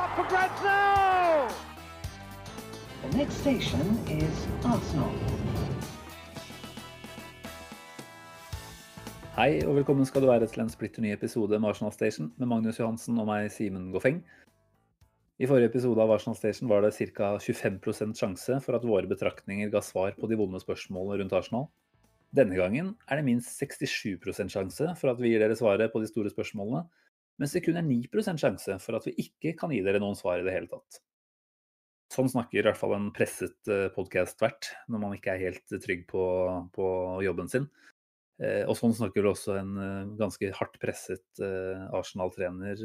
up for grabs now! The next station is Arsenal. Hei og velkommen skal du være til en splitter ny episode med Arsenal Station med Magnus Johansen og meg, Simen Goffeng. I forrige episode av Arsenal Station var det ca. 25% sjanse for at våre betraktninger ga svar på de vonde spørsmålene rundt Arsenal. Denne gangen er det minst 67 sjanse for at vi gir dere svaret på de store spørsmålene, mens det kun er 9% sjanse for at vi ikke kan gi dere noen svar i det hele tatt. Sånn snakker i hvert fall en presset podkast-vert når man ikke er helt trygg på, på jobben sin. Eh, og sånn snakker også en eh, ganske hardt presset eh, Arsenal-trener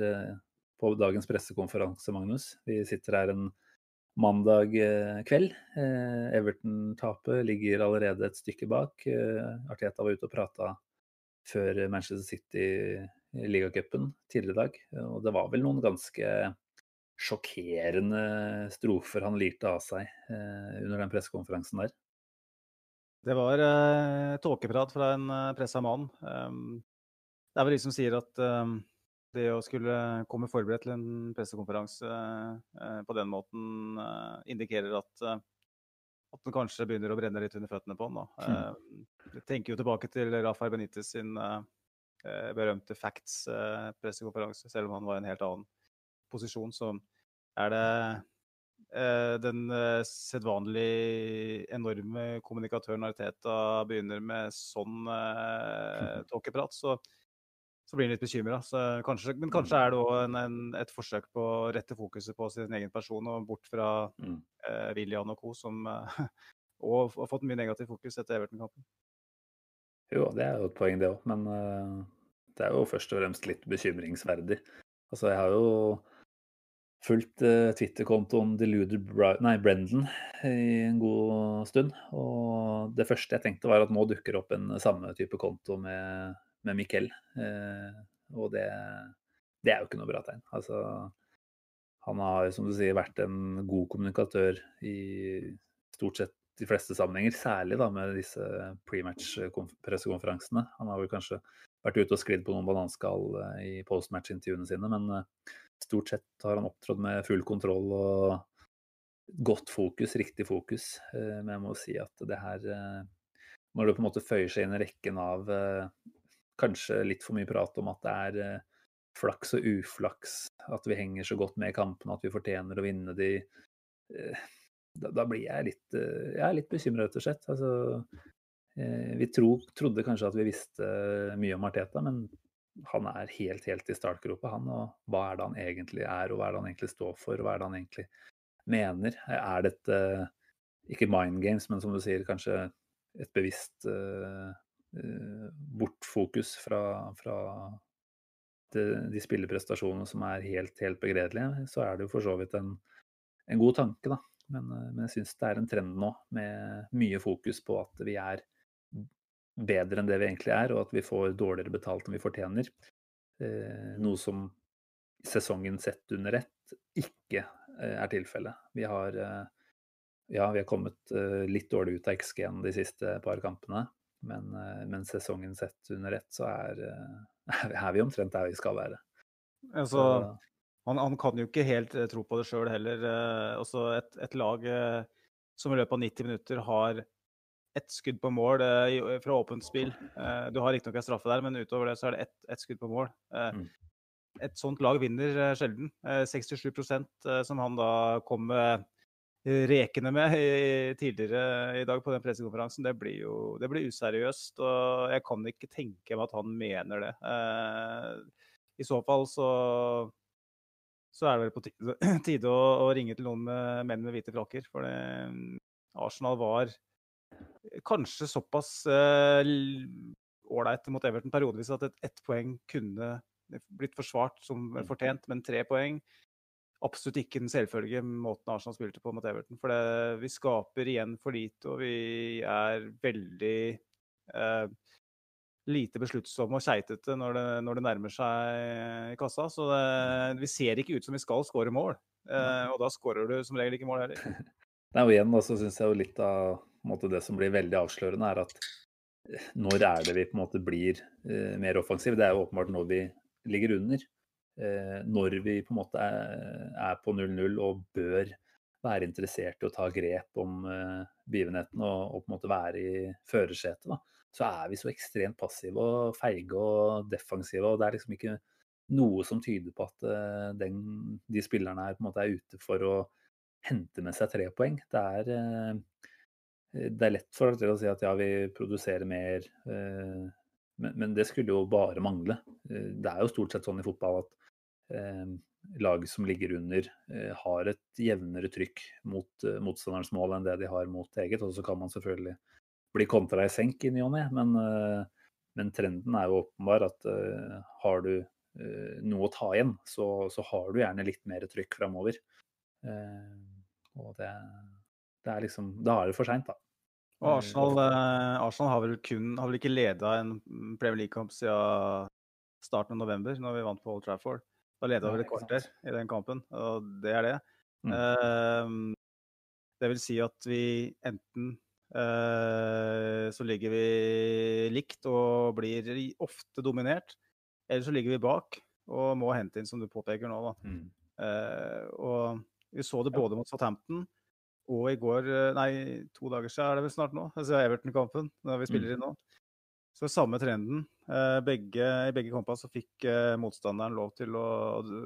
på dagens pressekonferanse, Magnus. Vi sitter her en mandag kveld. Everton-tapet ligger allerede et stykke bak. Arteta var ute og prata før Manchester City ligacupen tidligere i dag. Og det var vel noen ganske sjokkerende strofer han lirte av seg under den pressekonferansen der. Det var eh, tåkeprat fra en uh, pressa mann. Um, det er vel de som sier at um, det å skulle komme forberedt til en pressekonferanse uh, på den måten uh, indikerer at, uh, at den kanskje begynner å brenne litt under føttene på den. Mm. Jeg tenker jo tilbake til Rafael Benitez sin berømte Facts-pressekonferanse, selv om han var i en helt annen posisjon. Så er det Eh, den sedvanlig enorme kommunikatøren Arteta begynner med sånn tåkeprat, så, så, blir han litt bekymra. Men kanskje er det òg et forsøk på å rette fokuset på sin egen person og bort fra mm. William og co., som og har fått mye negativt fokus etter Everton-kampen. Jo, det er jo et poeng, det òg. Men det er jo først og fremst litt bekymringsverdig. Altså, jeg har jo fulgt uh, Twitter-kontoen Deluded nei, Brendan i en god stund. Og det første jeg tenkte, var at nå dukker opp en samme type konto med, med Mikkel. Uh, og det, det, er jo ikke noe bra tegn. Altså, han har som du sier vært en god kommunikatør i stort sett de fleste sammenhenger, særlig da med disse prematch-pressekonferansene. Han har vel kanskje vært ute og sklidd på noen bananskall eh, i postmatch-intervjuene sine, men stort sett har han opptrådt med full kontroll og godt fokus, riktig fokus. Eh, men jeg må si at det her eh, Når det på en måte føyer seg inn i rekken av eh, kanskje litt for mye prat om at det er flaks og uflaks, at vi henger så godt med i kampene, at vi fortjener å vinne de Da, da blir jeg litt, jeg er litt bekymra, rett og slett. Altså, vi tro, trodde kanskje at vi visste mye om Arteta, men han er helt, helt i startgropa, han. Og hva er det han egentlig er, og hva er det han egentlig står for, og hva er det han egentlig mener? Er dette ikke mind games, men som du sier, kanskje et bevisst uh, bortfokus fra, fra de, de spilleprestasjonene som er helt, helt begredelige, så er det jo for så vidt en, en god tanke, da. Men, uh, men jeg syns det er en trend nå med mye fokus på at vi er bedre enn det vi egentlig er, og at vi får dårligere betalt enn vi fortjener. Eh, noe som sesongen sett under ett ikke eh, er tilfellet. Vi har eh, ja, vi har kommet litt dårlig ut av XG-en de siste par kampene. Men, men sesongen sett under ett, så er, er, vi omtrent der vi skal være. Altså, han, han, kan jo ikke helt tro på det sjøl heller. Også et, et, lag som i løpet av 90 minutter har ett skudd på mål eh, fra åpent spill. Eh, du har riktignok en straffe der, men utover det så er det ett et skudd på mål. Eh, mm. Et sånt lag vinner eh, sjelden. 67 eh, som han da kom rekende med tidligere i dag på den pressekonferansen, det blir jo det blir useriøst. Og jeg kan ikke tenke meg at han mener det. I så fall så så er det vel på tide, å, å, ringe til noen med menn med hvite frakker. For det, Arsenal var kanskje såpass eh, ålreit uh, mot Everton periodevis at et ett poeng kunne blitt forsvart som mm. fortjent, men tre poeng absolutt ikke den selvfølge måten Arsenal spilte på mot Everton. For det, vi skaper igjen for lite, og vi er veldig uh, lite besluttsomme og keitete når, når, det nærmer seg i kassa. Så det, vi ser ikke ut som vi skal skåre mål. Eh, og da skårer du som regel ikke mål heller. Nei, og igjen så syns jeg jo litt av måte, det som blir veldig avslørende, er at eh, når er det vi på en måte blir eh, mer offensive? Det er jo åpenbart når vi ligger under. eh, når vi på en måte er, er på 0-0 og bør være interessert i å ta grep om eh, begivenheten og, og, på en måte være i førersetet, så er vi så ekstremt passive og feige og defensive. og Det er liksom ikke noe som tyder på at eh, den, de spillerne her på en måte er ute for å hente med seg tre poeng. Det er, eh, det er lett for dere å si at ja, vi produserer mer, eh, men, men, det skulle jo bare mangle. Det er jo stort sett sånn i fotball at lag som ligger under, har et jevnere trykk mot motstanderens mål enn det de har mot eget. Og så kan man selvfølgelig bli kontra i senk i ny og ne, men, men, trenden er jo åpenbar at har du noe å ta igjen, så, så, har du gjerne litt mer trykk framover. Og det, det er liksom Da er det for seint, da. Og Arsenal, eh, Arsenal, har vel kun har vel ikke leda en Premier League-kamp siden starten av november, når vi vant på Old Trafford. Da leda vi et kvarter i den kampen, og det er det. Mm. Det vil si at vi enten så ligger vi likt og blir ofte dominert, eller så ligger vi bak og må hente inn, som du påpeker nå. Mm. Uh, og vi så det både mot Southampton og i går eh, Nei, to dager siden er det vel snart nå. Altså Everton-kampen, når vi spiller mm. inn nå. Så samme trenden. Eh, begge, I begge kampene så fikk eh, motstanderen lov til å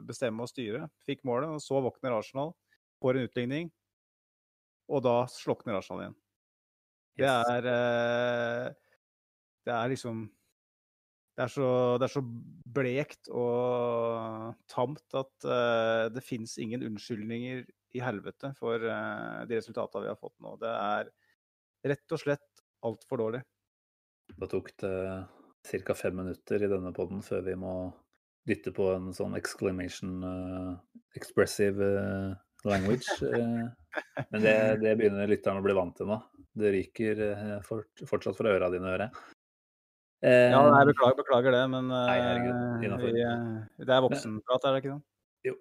bestemme og styre. Fikk målet, og så våkner Arsenal, får en utligning, og da slokner Arsenal igjen. Det er Det er liksom det er, så, det er så blekt og tamt at uh, det fins ingen unnskyldninger i helvete for uh, de resultatene vi har fått nå. Det er rett og slett altfor dårlig. Da tok det ca. fem minutter i denne poden før vi må dytte på en sånn exclamation uh, expressive language. men det, det, begynner lytterne å bli vant til nå. Det ryker fortsatt fra øra dine, hører jeg. Eh, ja, nei, beklager, beklager, det, men nei, herregud, eh, vi, eh, det er voksenprat, er det ikke det? Jo.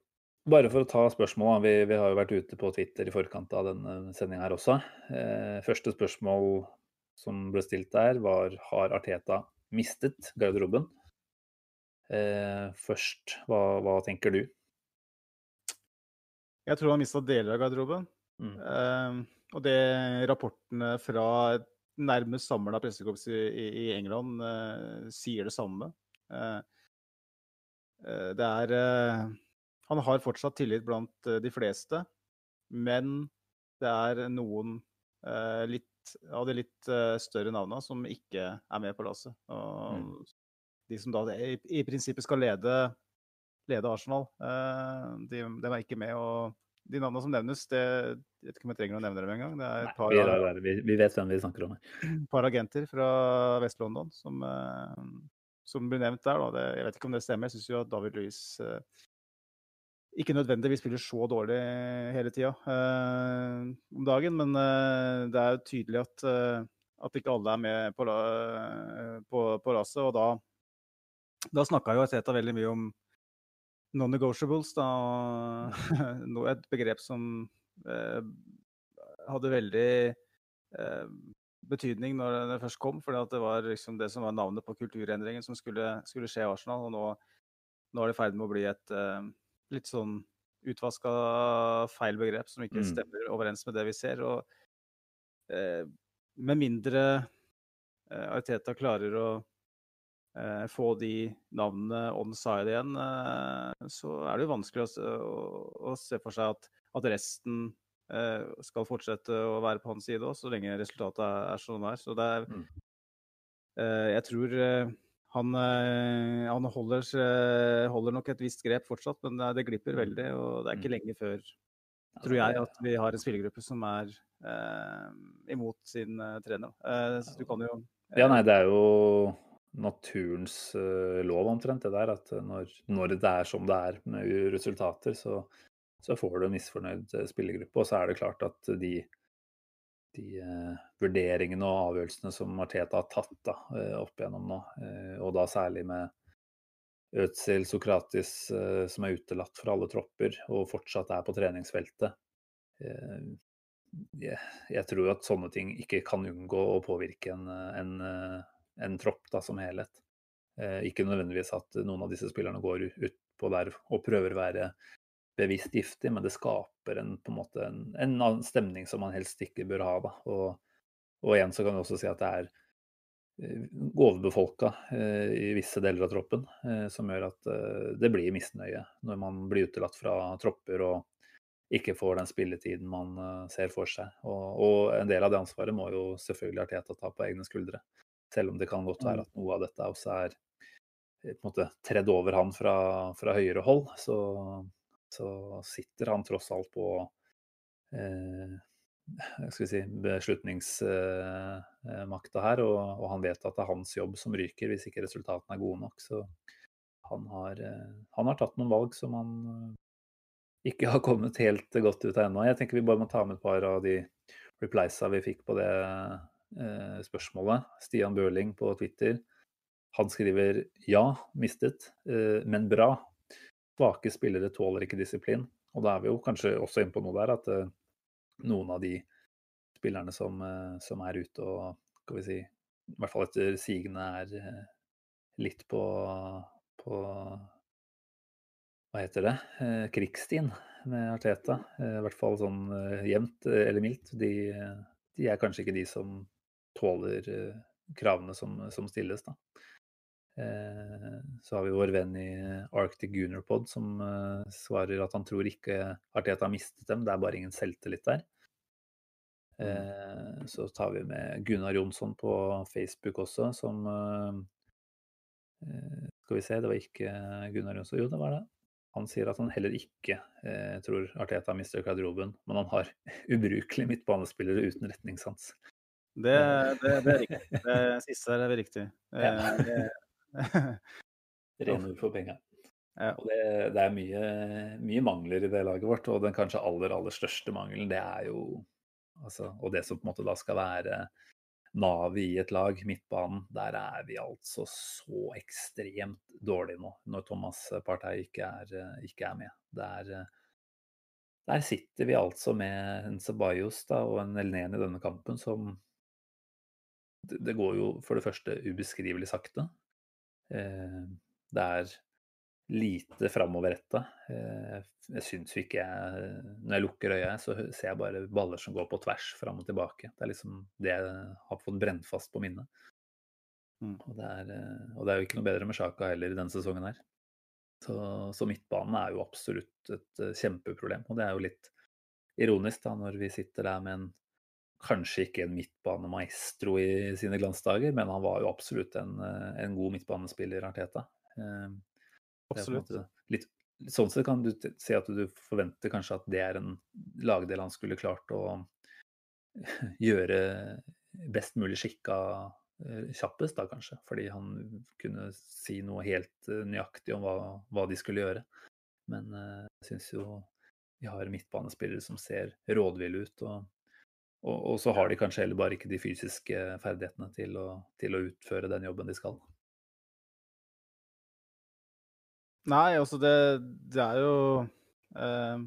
Bare for å ta spørsmål, vi, vi, har jo vært ute på Twitter i forkant av denne sendinga her også. Eh, første spørsmål som ble stilt der, var har Arteta mistet garderoben? Eh, først, hva, hva, tenker du? Jeg tror han mista deler av garderoben. Mm. Eh, og det rapportene fra nærmest samla pressekorps i, i, England uh, sier det samme. Uh, uh, det er Han har fortsatt tillit blant de fleste, men det er noen litt, av de litt større navnene som ikke er med på lasset. Mm. De som da i, i, prinsippet skal lede, lede Arsenal, de, de, er ikke med. og de navnene som nevnes, det jeg vet ikke om jeg trenger å nevne dem engang. Det er et par, Nei, vi, vi, vet hvem vi snakker om. Et par agenter fra Vest-London som, uh, som, blir nevnt der. Det, jeg vet ikke om det stemmer. Jeg syns jo at David Louis uh, ikke nødvendigvis spiller så dårlig hele tida eh, om dagen, men det er jo tydelig at, at ikke alle er med på, på, på raset. Og da, da snakka jo Teta veldig mye om non-negotiables, da. Et begrep som eh, hadde veldig eh, betydning når det først kom. For det var liksom det som var navnet på kulturendringen som skulle, skulle skje i Arsenal. Og nå, nå er det i ferd med å bli et eh, litt sånn utvaska feil begrep som ikke mm. stemmer overens med det vi ser. Og eh, med mindre eh, Ariteta klarer å få de navnene onside igjen, eh, så er det jo vanskelig å, å, å se for seg at, at resten eh, skal fortsette å være på hans side òg, så lenge resultatet er, sånn det er. Så det er mm. Eh, jeg tror eh, han, eh, han holder, holder, nok et visst grep fortsatt, men det glipper mm. veldig. Og det er ikke mm. lenge før, tror jeg, at vi har en spillergruppe som er imot sin trener. så du kan jo Ja, nei, det er jo naturens uh, lov, omtrent. det der, At når, når, det er som det er med resultater, så, så får du en misfornøyd uh, spillergruppe. Og så er det klart at de, de uh, vurderingene og avgjørelsene som Marteta har tatt da, opp igjennom nå, og da særlig med Øtzil Sokratis som er utelatt fra alle tropper og fortsatt er på treningsfeltet. Jeg, jeg tror at sånne ting ikke kan unngå å påvirke en, en en tropp da, som helhet. Eh, ikke nødvendigvis at noen av disse spillerne går ut oppå der og prøver å være bevisst giftig, men det skaper en, på en, måte en, en stemning som man helst ikke bør ha. Da. Og, og igjen så kan vi også si at det er eh, overbefolka eh, i visse deler av troppen, som gjør at det blir misnøye når man blir utelatt fra tropper og ikke får den spilletiden man ser for seg. Og, og, en del av det ansvaret må jo selvfølgelig Arteta ta på egne skuldre. Selv om det kan godt være mm. at noe av dette også er på en måte tredd over han fra, fra høyere hold, så, så, sitter han tross alt på eh, skal vi si, beslutningsmakta her, og, og, han vet at det er hans jobb som ryker hvis ikke resultatene er gode nok. Så han har, eh, han har tatt noen valg som han eh, ikke har kommet helt godt ut av ennå. Jeg tenker vi bare må ta med et par av de repliesa vi fikk på det eh, spørsmålet. Stian Børling på Twitter. Han skriver ja, mistet, eh, men bra. Svake spillere tåler ikke disiplin. Og da er vi jo kanskje også inne på noe der at eh, noen av de spillerne som, eh, som, er ute og skal vi si, i hvert fall etter sigende er eh, litt på, på hva heter det, krigsstien med Arteta. I hvert fall sånn jevnt eller mildt. De, de, er kanskje ikke de som tåler kravene som, som stilles, da. Så har vi vår venn i Arctic Gunnerpod som svarer at han tror ikke Arteta har mistet dem, det er bare ingen selvtillit der. Mm. Så tar vi med Gunnar Jonsson på Facebook også, som Skal vi se, det var ikke Gunnar Jonsson, jo det var det. Han sier at han heller ikke eh, tror Arteta mister garderoben, men han har ubrukelige midtbanespillere uten retningssans. Det, det, det, er riktig. Det siste er riktig. Ja. Ren ord for penga. Ja. Og det, det er mye, mye, mangler i det laget vårt, og den kanskje aller, aller største mangelen, det er jo altså, Og det som på en måte da skal være navet i et lag, midtbanen, der er vi altså så ekstremt dårlige nå, når Thomas Partey ikke er, ikke er med. Der, der, sitter vi altså med en Ceballos da, og en Elneni i denne kampen som det, går jo for det første ubeskrivelig sakte. Eh, det er lite framoverretta. Eh, jeg syns jo ikke jeg Når jeg lukker øya, så ser jeg bare baller som går på tvers fram og tilbake. Det er liksom det jeg har fått brent fast på minnet. Mm. Og, det er, eh, og, det er, jo ikke noe bedre med Sjaka heller i denne sesongen her. Så, så midtbanen er jo absolutt et kjempeproblem. Og det er jo litt ironisk da, når vi sitter der med en kanskje ikke en midtbanemaestro i sine glansdager, men han var jo absolutt en, eh, en god midtbanespiller, Arteta. Eh, absolutt. Litt, sånn sett kan du se at du forventer kanskje at det er en lagdel han skulle klart å gjøre best mulig skikka eh, kjappest, da kanskje. Fordi han kunne si noe helt nøyaktig om hva, hva de skulle gjøre. Men jeg syns jo vi har midtbanespillere som ser rådville ut. og og, og, så har de kanskje heller bare ikke de fysiske ferdighetene til å, til å utføre den jobben de skal. Nei, altså det, det er jo eh,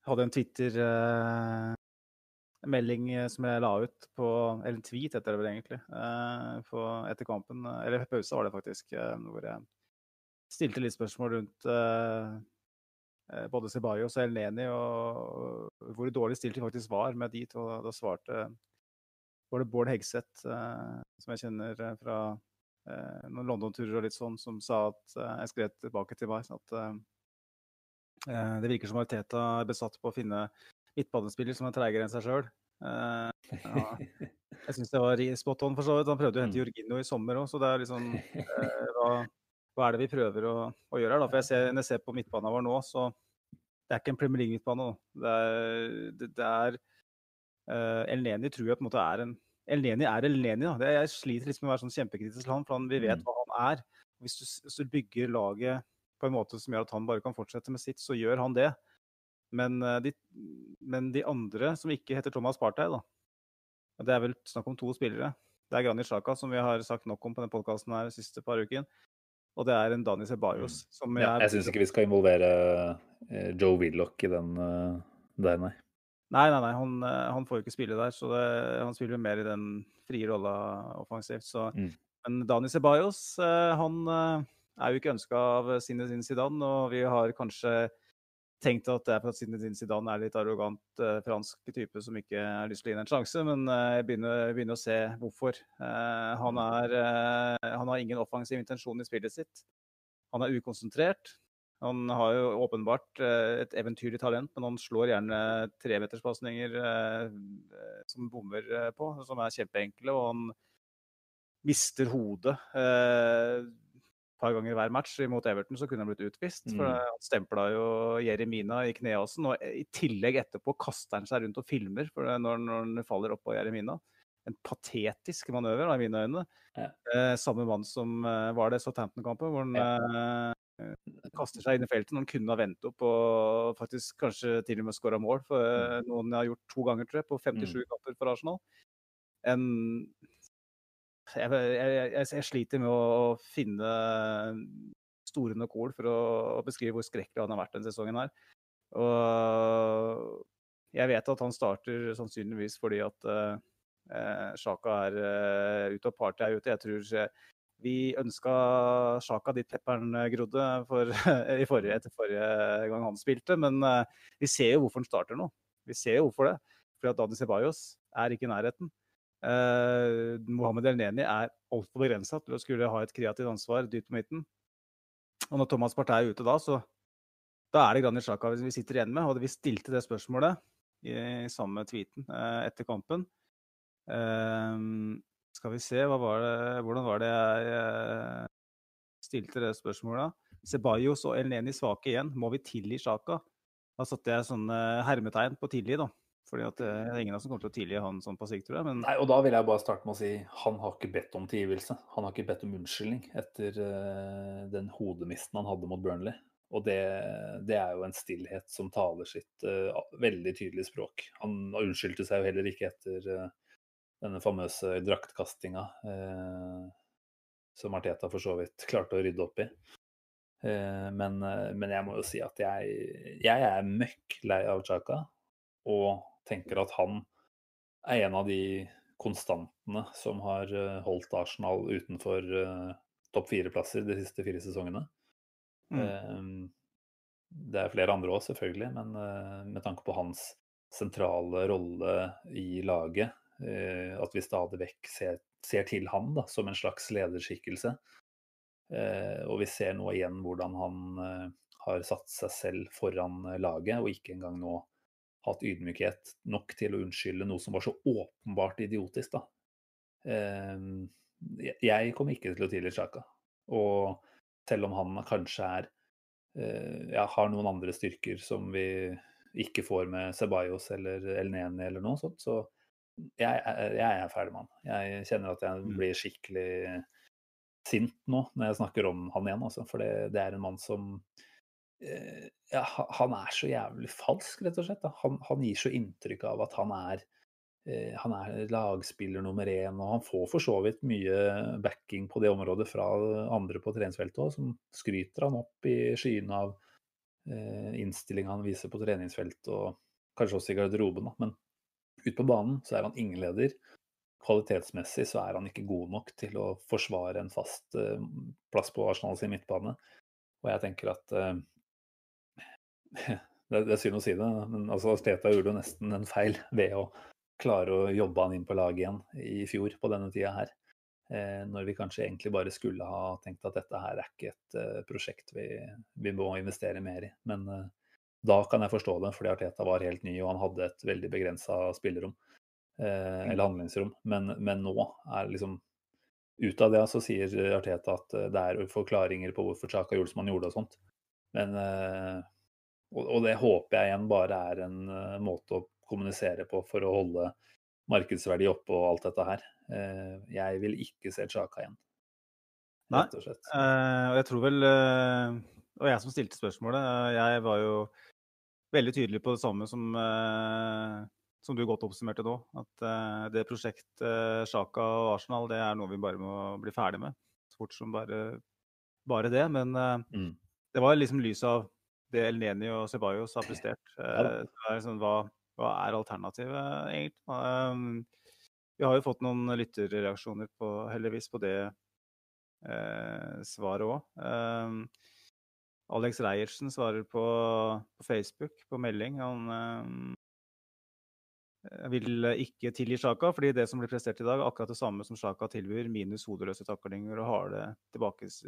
Jeg hadde en Twitter-melding eh, som jeg la ut på Eller en tweet, heter det vel egentlig. Eh, på, etter kampen, eller pause var det faktisk, eh, hvor jeg stilte litt spørsmål rundt eh, Eh, både Ceballos og Elneni, og hvor dårlig stilt de faktisk var med dit. Og da svarte var det Bård Hegseth, eh, som jeg kjenner eh, fra noen London-turer og litt sånn, som sa at jeg skrev tilbake til meg at det virker som Mariteta er besatt på å finne midtbanespiller som er treigere enn seg sjøl. Ja. Jeg syns det var spot on, for så vidt. Han prøvde å hente mm. Jorginho i sommer òg, så det er liksom hva, hva er det vi prøver å, å gjøre her? Da? For jeg ser, Når jeg ser på midtbanen vår nå, så det er ikke en Premier League-midtbane. Det er, det, det er uh, El Neni tror jeg på en måte er en El Neni er El Neni. Da. Det, jeg sliter litt med å være sånn kjempekritisk til han, for han, vi vet mm. hva han er. Hvis du, hvis du, bygger laget på en måte som gjør at han bare kan fortsette med sitt, så gjør han det. Men, uh, de, men de, andre, som ikke heter Thomas Partey, da, det er vel snakk om to spillere. Det er Granit Sjaka, som vi har sagt nok om på denne podkasten de siste par ukene og det er en Dani Ceballos. Mm. Som ja, jeg syns ikke vi skal involvere eh, Joe Willoch i den uh, der, nei. Nei, nei, nei. Han, eh, han, får jo ikke spille der, så det, han spiller mer i den frie rolla offensivt. Så. Mm. Men Dani Ceballos, han er jo ikke ønska av Zinedine Zidane, og vi har kanskje tenkt at det er fordi Zinedine Zidane er litt arrogant uh, fransk type som ikke har lyst til å gi en sjanse, men uh, jeg begynner, begynner, å se hvorfor. Uh, han, er, han, har ingen offensiv intensjon i spillet sitt. Han er ukonsentrert. Han har jo åpenbart et eventyrlig talent, men han slår gjerne tremeterspasninger som bommer på, som er kjempeenkle, og han mister hodet par ganger hver match mot Everton, så kunne han blitt utvist. For mm. han stempla jo Jeremina i kneåsen, og i tillegg etterpå kaster han seg rundt og filmer for når, når han faller oppå Jeremina. En patetisk manøver, i mine øyne. Ja. Eh, samme mann som eh, var det Southampton-kampen, hvor han ja. eh, kaster seg inn i feltet når han kunne ha ventet opp og faktisk kanskje til og med skåra mål. For mm. noen har gjort to ganger, tror jeg, på 57 mm. kamper for Arsenal. En jeg, jeg, jeg, sliter med å, finne store nok ord for å, å, beskrive hvor skrekkelig han har vært denne sesongen her. Og jeg vet at han starter sannsynligvis fordi at uh, Sjaka er uh, ute og party er ute. Jeg tror vi ønska Sjaka dit pepperen grodde for, forrige, etter forrige gang han spilte, men uh, vi ser jo hvorfor han starter nå. Vi ser jo hvorfor det. Fordi at Dani Ceballos er ikke i nærheten. Uh, Mohammed Elneni er altfor begrensa til å skulle ha et kreativt ansvar dypt på midten. Og når Thomas Partey er ute da, så da er det Granit Xhaka vi sitter igjen med. Og vi stilte det spørsmålet i, samme tweeten eh, etter kampen. Eh, skal vi se, var det, hvordan var det jeg stilte det spørsmålet? Ceballos og El-Neni svake igjen. Må vi tilgi Xhaka? Da satte jeg sånne hermetegn på tilgi, da. Fordi at eh, det er ingen av oss som kommer til å tilgi han sånn på sikt, tror jeg. Men... Nei, og da vil jeg bare starte med å si han har ikke bedt om tilgivelse. Han har ikke bedt om unnskyldning etter uh, den hodemisten han hadde mot Burnley. Og det, det, er jo en stillhet som taler sitt uh, veldig tydelige språk. Han unnskyldte seg jo heller ikke etter uh, denne famøse draktkastinga som Arteta for så vidt klarte å rydde opp i. Men, men, jeg må jo si at jeg, jeg er møkk lei av Chaka. Og tenker at han er en av de konstantene som har eh, holdt Arsenal utenfor uh, topp fire-plasser de siste fire sesongene. Mm. Uh, det er flere andre òg, selvfølgelig, men uh, med tanke på hans sentrale rolle i laget, at vi stadig vekk ser, ser til han da, som en slags lederskikkelse. og vi ser nå igjen hvordan han har satt seg selv foran laget, og ikke engang nå hatt ydmykhet nok til å unnskylde noe som var så åpenbart idiotisk, da. Ehm, jeg kommer ikke til å tilgi Sjaka. Og selv om han kanskje er eh, ja, har noen andre styrker som vi ikke får med Ceballos eller Elneni eller noe sånt, så jeg, jeg er ferdig med han. Jeg kjenner at jeg mm. blir skikkelig sint nå når jeg snakker om han igjen, altså. For det, det er en mann som ja, han er så jævlig falsk, rett og slett. Han, han, gir så inntrykk av at han er, eh, han er lagspiller nummer én, og han får for så vidt mye backing på det området fra andre på treningsfeltet òg, som skryter han opp i skyene av eh, innstillinga han viser på treningsfeltet, og kanskje også i garderoben. Men ute på banen så er han ingen leder. Kvalitetsmessig så er han ikke god nok til å forsvare en fast eh, plass på Arsenal sin midtbane. Og jeg tenker at eh, det, det, er synd å si det, men altså Steta gjorde jo nesten en feil ved å klare å jobbe han inn på laget igjen i fjor på denne tida her. Eh, når vi kanskje egentlig bare skulle ha tenkt at dette her er ikke et eh, prosjekt vi, vi, må investere mer i. Men eh, da kan jeg forstå det, fordi Arteta var helt ny og han hadde et veldig begrensa spillerom. Eh, eller handlingsrom. Men, men, nå er liksom Ut av det så sier Arteta at det er forklaringer på hvorfor Chaka han gjorde og sånt. Men eh, og, og, det håper jeg igjen bare er en uh, måte å kommunisere på for å holde markedsverdi oppe og alt dette her. Uh, jeg vil ikke se Chaka igjen. Nei, og uh, jeg tror vel Og jeg som stilte spørsmålet. Jeg var jo veldig tydelig på det samme som, som du godt oppsummerte nå. At det prosjektet Sjaka og Arsenal det er noe vi bare må bli ferdig med. Så fort som bare, bare det. Men mm. det var liksom lys av det El Neni og Ceballos har prestert. Ja. Er sånn, hva, hva, er alternativet, egentlig? Um, vi har jo fått noen lytterreaksjoner på, heldigvis på det eh, svaret òg. Um, Alex Reiertsen svarer på, på, Facebook på melding. Han eh, vil ikke tilgi Sjaka, fordi det som blir prestert i dag, er akkurat det samme som Sjaka tilbyr, minus hodeløse taklinger og harde tilbakes,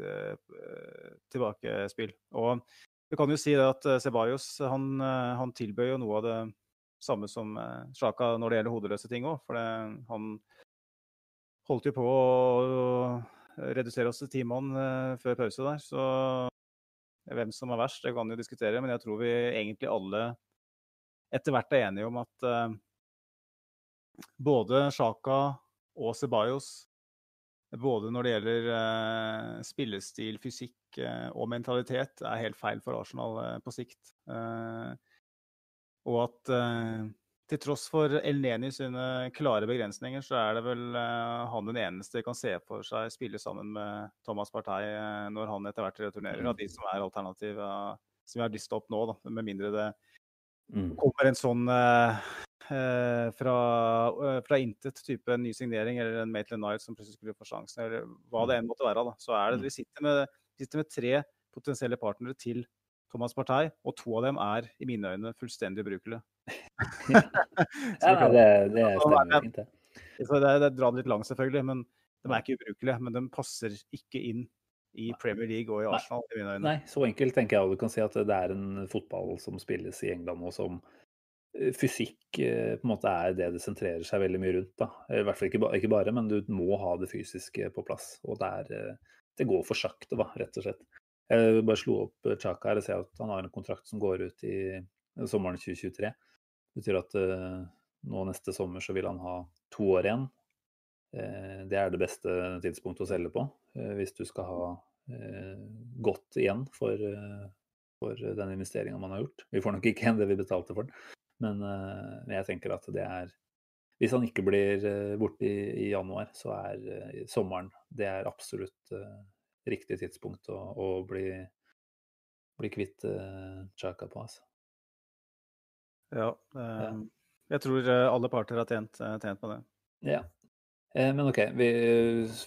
tilbakespill. Og vi kan jo si at Ceballos han, han tilbød jo noe av det samme som Sjaka når det gjelder hodeløse ting òg. For det, han holdt jo på å redusere oss til ti mann før pause der. Så hvem som er verst, det kan jo diskutere. Men jeg tror vi egentlig alle etter hvert er enige om at både Sjaka og Ceballos, både når det gjelder uh, spillestil, fysikk uh, og mentalitet, er helt feil for Arsenal på sikt. og at til tross for El Neni sine klare begrensninger, så er det vel han den eneste kan se for seg spille sammen med Thomas Partey når han etter hvert returnerer, av de som er alternativ som vi har lista opp nå, da, med mindre det mm. kommer en sånn fra, fra intet type ny signering eller en Maitland Night som plutselig skulle få sjansen, eller hva det mm. enn måtte være. da, så er det, mm. Vi sitter med, sitter med tre potensielle partnere til Thomas Partey, og to av dem er i mine øyne fullstendig ubrukelige. ja, det, det stemmer fint, det. Så det, det drar litt langt, selvfølgelig, men de er ikke ubrukelige. Men de passer ikke inn i Premier League og i Arsenal. i mine øyne. Nei, så enkelt tenker jeg du kan si at det er en fotball som spilles i England, og som eh, fysikk eh, på en måte er det det sentrerer seg veldig mye rundt. da. I hvert fall ikke, ikke bare, men du må ha det fysiske på plass. Og det, er, eh, det går for sakte, da, rett og slett. Jeg bare slo opp Chaka her og ser at han har en kontrakt som går ut i sommeren 2023. Det betyr at nå neste sommer så vil han ha to år igjen. Det er det beste tidspunktet å selge på hvis du skal ha godt igjen for, for den investeringa man har gjort. Vi får nok ikke igjen det vi betalte for den, men jeg tenker at det er Hvis han ikke blir borte i, i januar, så er sommeren det er absolutt riktig tidspunkt å, å bli, bli, kvitt Chaka på. Altså. Ja, eh, jeg tror eh, alle parter har tjent, eh, tjent på det. Ja. Eh, men OK, vi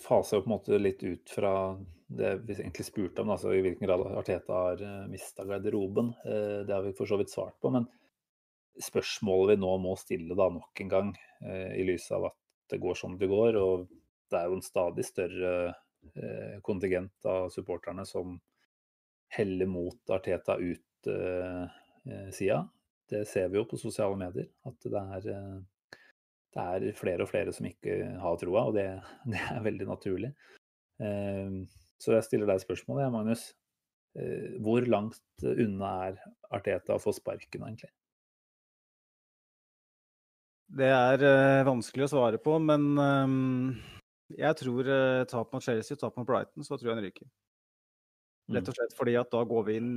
faser jo på en måte litt ut fra det vi egentlig spurte om, altså i hvilken grad Arteta har mista garderoben. Eh, det har vi for så vidt svart på. Men spørsmålet vi nå må stille da nok en gang, eh, i lys av at det går som det går, og det er jo en stadig større Eh, kontingent av supporterne som heller mot Arteta ut-sida. Eh, det ser vi jo på sosiale medier, at det er, det er flere og flere som ikke har troa, og det, det, er veldig naturlig. Så jeg stiller deg spørsmålet, Magnus. Hvor langt unna er Arteta å få sparken, egentlig? Det er vanskelig å svare på, men jeg tror uh, tap mot Chelsea, tap mot Brighton, så tror jeg han ryker. Rett og mm. slett fordi at da går vi inn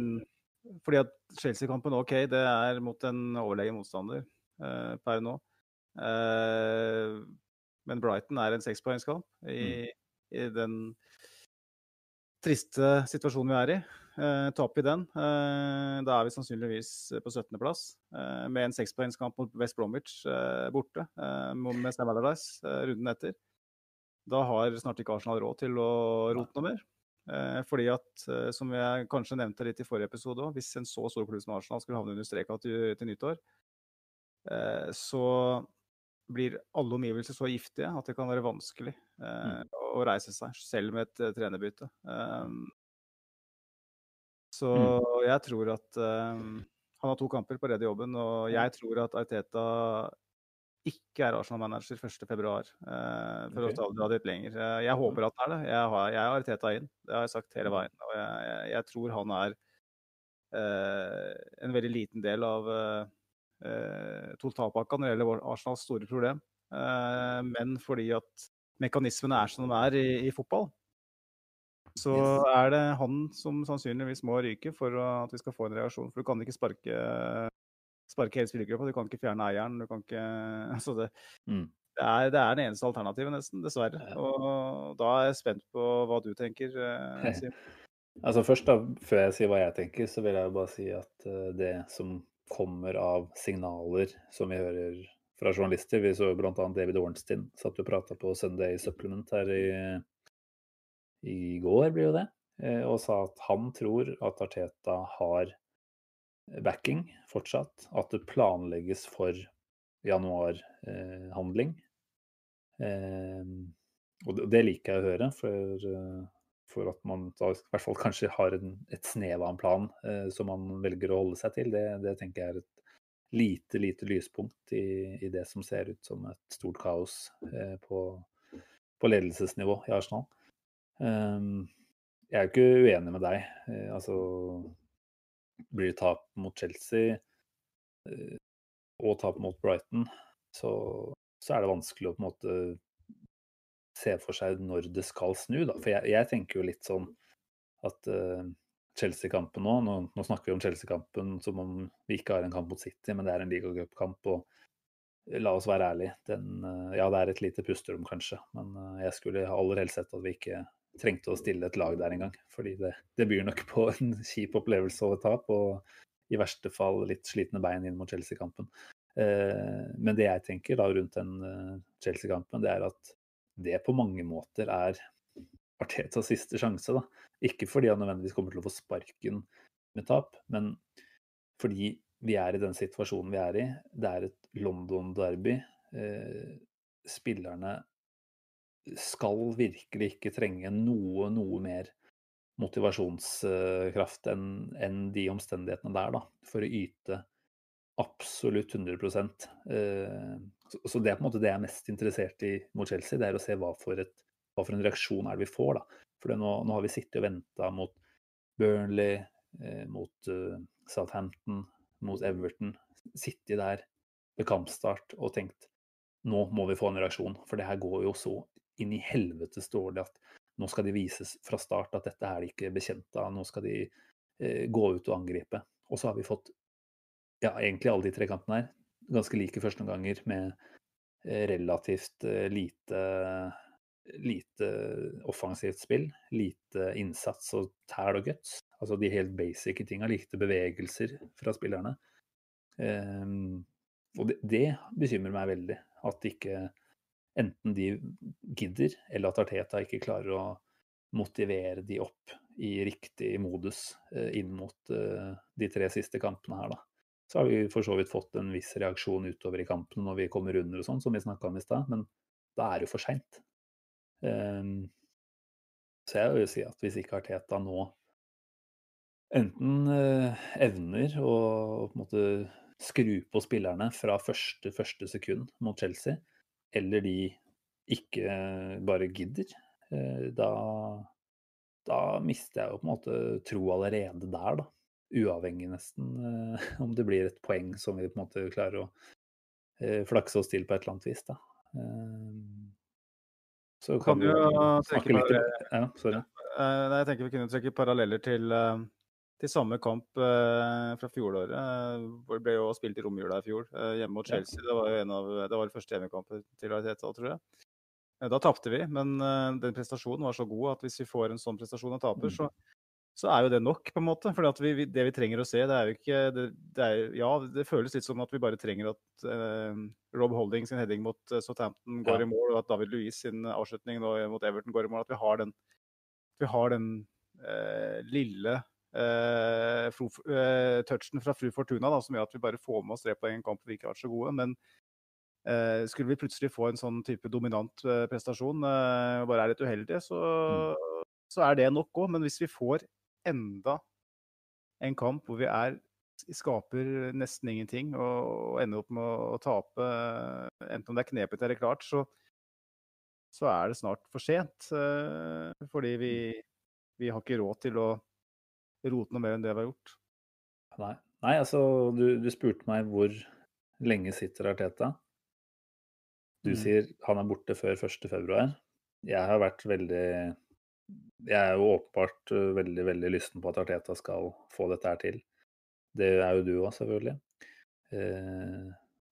Fordi at Chelsea-kampen, OK, det er mot en overlegen motstander uh, per nå. Uh, men Brighton er en sekspoengskamp i, mm. i den triste situasjonen vi er i. Uh, Taper vi den, eh, da er vi sannsynligvis på 17.-plass. Eh, med en sekspoengskamp mot West Bromwich uh, borte med Sam Allardyce runden etter da har snart ikke Arsenal råd til å rote noe mer. Eh, fordi at, eh, som jeg kanskje nevnte litt i forrige episode òg, hvis en så stor klubb som Arsenal skulle havne under streka til, til nyttår, eh, så blir alle omgivelser så giftige at det kan være vanskelig eh, mm. å reise seg, selv med et trenerbytte. Um, så mm. jeg tror at um, han har to kamper på redd jobben, og jeg tror at Arteta ikke er Arsenal-manager 1.2. Uh, for okay. å dra det litt lenger. Uh, jeg håper at han er det. Jeg har, jeg har Arteta inn, det har jeg sagt hele veien. Og jeg, jeg, jeg tror han er uh, en veldig liten del av uh, totalpakka når det gjelder Arsenals store problem. Eh, men fordi at mekanismene er som de er i, i fotball, så yes. er det han som sannsynligvis må ryke for at vi skal få en reaksjon. For du kan ikke sparke sparke hele spillergruppa. Du kan ikke fjerne eieren. Du kan ikke Altså, det, mm. det, er, det, er, det eneste alternativet, nesten. Dessverre. Og da er jeg spent på hva du tenker, eh, altså først, da, før jeg sier hva jeg tenker, så vil jeg bare si at uh, det som kommer av signaler som vi hører fra journalister Vi så bl.a. David Ornstein satt og prata på Sunday Supplement her i, i går, blir jo det, eh, og sa at han tror at Arteta har backing fortsatt. At det planlegges for januarhandling. Eh, og det liker jeg å høre, for, for at man da i hvert fall kanskje har en, et snev av en plan som man velger å holde seg til. Det, det tenker jeg er et lite, lite lyspunkt i, i, det som ser ut som et stort kaos eh, på, på, ledelsesnivå i Arsenal. Um, jeg er jo ikke uenig med deg. Eh, altså Blir det tap mot Chelsea eh, og tap mot Brighton, så, så, er det vanskelig å på en måte se for seg når det skal snu. Da. For jeg, jeg tenker jo litt sånn at uh, Chelsea-kampen nå. nå. nå. snakker vi om Chelsea-kampen som om vi ikke har en kamp mot City, men det er en ligacupkamp. Og la oss være ærlige, den, ja, det er et lite pusterom kanskje, men jeg skulle aller helst sett at vi ikke trengte å stille et lag der engang. Fordi det, det byr nok på en kjip opplevelse og et tap, og i verste fall litt slitne bein inn mot Chelsea-kampen. Eh, men det jeg tenker da rundt den Chelsea-kampen, det er at det på mange måter er Artetas siste sjanse. da. Ikke fordi han nødvendigvis kommer til å få sparken med tap, men fordi vi er i den situasjonen vi er i. Det er et London-derby. Eh, spillerne skal virkelig ikke trenge noe, noe mer motivasjonskraft enn en de omstendighetene der, da, for å yte absolutt 100 eh, Så det er på en måte det jeg er mest interessert i mot Chelsea, det er å se hva for, et, hva for en reaksjon er det vi får. da. For nå, nå, har vi sittet og venta mot Burnley, eh, mot uh, Southampton, mot Everton. Sittet der ved kampstart og tenkt nå må vi få en reaksjon. For det her går jo så inn i helvete står det at nå skal de vises fra start at dette er de ikke bekjent av. Nå skal de eh, gå ut og angripe. Og så har vi fått ja, egentlig alle de tre kantene her ganske like førsteomganger med eh, relativt eh, lite lite offensivt spill, lite innsats og tæl og guts. Altså de helt basic tinga, lite bevegelser fra spillerne. Um, og det, det, bekymrer meg veldig. At ikke enten de gidder, eller at Arteta ikke klarer å motivere de opp i riktig modus uh, inn mot uh, de tre siste kampene her, da. Så har vi for så vidt fått en viss reaksjon utover i kampene når vi kommer under og sånn, som vi snakka om i stad, men da er det jo for seint. Um, så jeg vil si at hvis ikke Arteta nå enten uh, evner å på en måte skru på spillerne fra første, første sekund mot Chelsea, eller de ikke bare gidder, uh, da, da mister jeg jo på en måte tro allerede der, da. Uavhengig nesten uh, om det blir et poeng som vi på en måte klarer å flakse oss til på et eller annet vis. da. Så kan, kan du snakke litt Ja, sorry. Nei, jeg tenker vi kunne trekke paralleller til, til samme kamp eh, fra fjoråret. hvor det ble jo spilt i romjula i fjor, hjemme mot Chelsea. Det var jo en av, det var første hjemmekampen til Arteta, tror jeg. Da tapte vi, men den prestasjonen var så god at hvis vi får en sånn prestasjon og taper, mm. så så er jo det nok, på en måte. For det vi trenger å se, det er jo ikke det, det er, Ja, det føles litt som at vi bare trenger at uh, Rob Holding sin heading mot Southampton går ja. i mål, og at David Louis sin avslutning nå, mot Everton går i mål. At vi har den, vi har den uh, fru, fro, touchen fra Fru Fortuna da, som gjør at vi bare får med oss tre poeng i en kamp vi ikke har vært så gode. Men skulle vi plutselig få en sånn type dominant prestasjon, og bare er litt uheldige, så, mm. så er det nok òg. Men hvis vi får enda en kamp hvor vi er skaper nesten ingenting og ender opp med å tape, enten om det er knepet eller klart, så, så er det snart for sent. Eh, fordi vi, vi har ikke råd til å rote noe mer enn det vi har gjort. Nei, Nei altså du, du, spurte meg hvor lenge sitter Arteta. Du mm. sier han er borte før 1.2. Jeg har vært veldig jeg er jo åpenbart uh, veldig veldig lysten på at Arteta skal få dette her til. Det er jo du òg, selvfølgelig. Uh,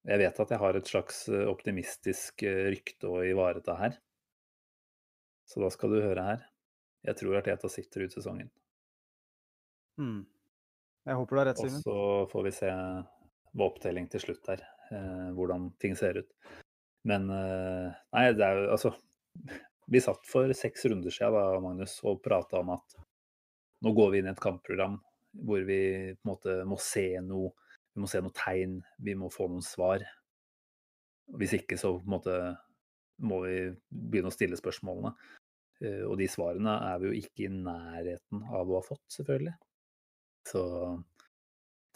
jeg vet at jeg har et slags uh, optimistisk rykte å ivareta her. Så da skal du høre her. Jeg tror Arteta sitter ut sesongen. Hmm. Jeg håper du har rett, Simen. Og så får vi se ved opptelling til slutt her, hvordan ting ser ut. Men nei, det er jo altså Vi satt for seks runder siden da, Magnus, og prata om at nå går vi inn i et kampprogram hvor vi på en måte må se noe, vi må se noe tegn, vi må få noen svar. Hvis ikke så på en måte må vi begynne å stille spørsmålene. Eh, og de svarene er vi jo ikke i nærheten av å ha fått, selvfølgelig. Så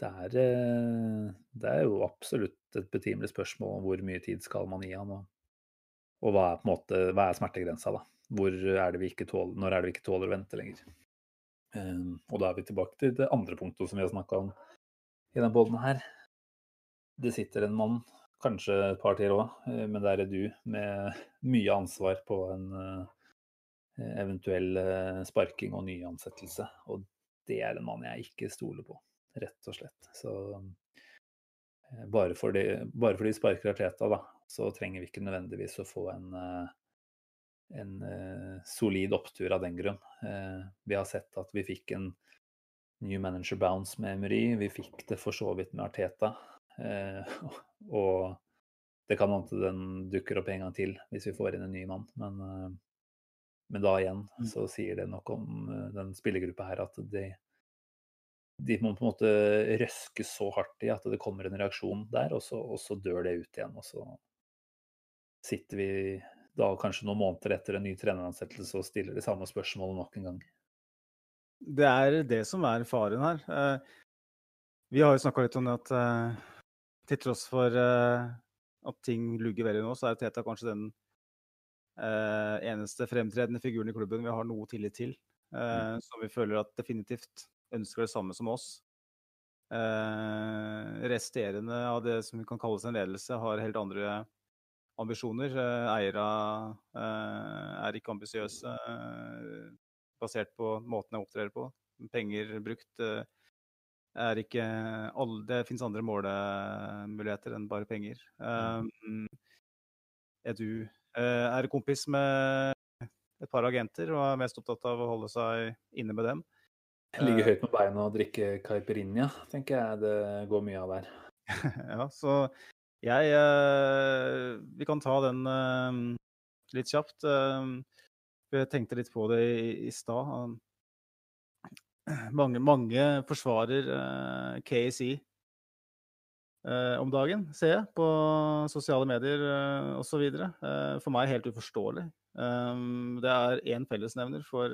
det er, eh, det er jo absolutt et betimelig spørsmål om hvor mye tid skal man gi han, og, og hva, er måte, hva er smertegrensa, da? Hvor er det vi ikke tåler, når er det vi ikke tåler å vente lenger? Um, og da er vi tilbake til det andre punktet som vi har snakka om i denne bolden her. Det sitter en mann, kanskje et par til òg, eh, men der er du med mye ansvar på en eventuell sparking og nyansettelse. Og det er en mann jeg ikke stoler på, rett og slett. Så uh, bare fordi, bare fordi sparker Arteta, da, så trenger vi ikke nødvendigvis å få en en eh, solid opptur av den grunn. Eh, vi har sett at vi fikk en new manager bounce med Emery. Vi fikk det for så vidt med Arteta. Eh, og det kan hende den dukker opp en gang til hvis vi får inn en ny mann. Men, eh, men da igjen mm. så sier det nok om eh, den spillergruppa her at de, de må på en måte røske så hardt i at det kommer en reaksjon der, og så, og så dør det ut igjen. Og så sitter vi da kanskje noen måneder etter en ny treneransettelse og stiller de samme spørsmålene nok en gang. Det er det som er faren her. Eh, vi har jo snakka litt om det at eh, til tross for at ting lugger veldig nå, så er Teta kanskje den eneste fremtredende figuren i klubben vi har noe tillit til. Mm. Som vi føler at definitivt ønsker det samme som oss. Resterende av det som kan kalles en ledelse, har helt andre ambisjoner. Eh, eiere eh, er ikke ambisiøse eh, basert på måten jeg opptrer på. Penger brukt er ikke alle, Det fins andre målemuligheter enn bare penger. Um, er du er kompis med et par agenter og er mest opptatt av å holde seg inne med dem? Ligge høyt med beina og drikke caipirinha, tenker jeg det går mye av der. ja, så jeg uh, Vi kan ta den litt kjapt. Jeg tenkte litt på det i, i stad. Mange, mange, forsvarer KSI om dagen, ser jeg, på sosiale medier eh, osv. Uh, for meg helt uforståelig. Um, det er én fellesnevner for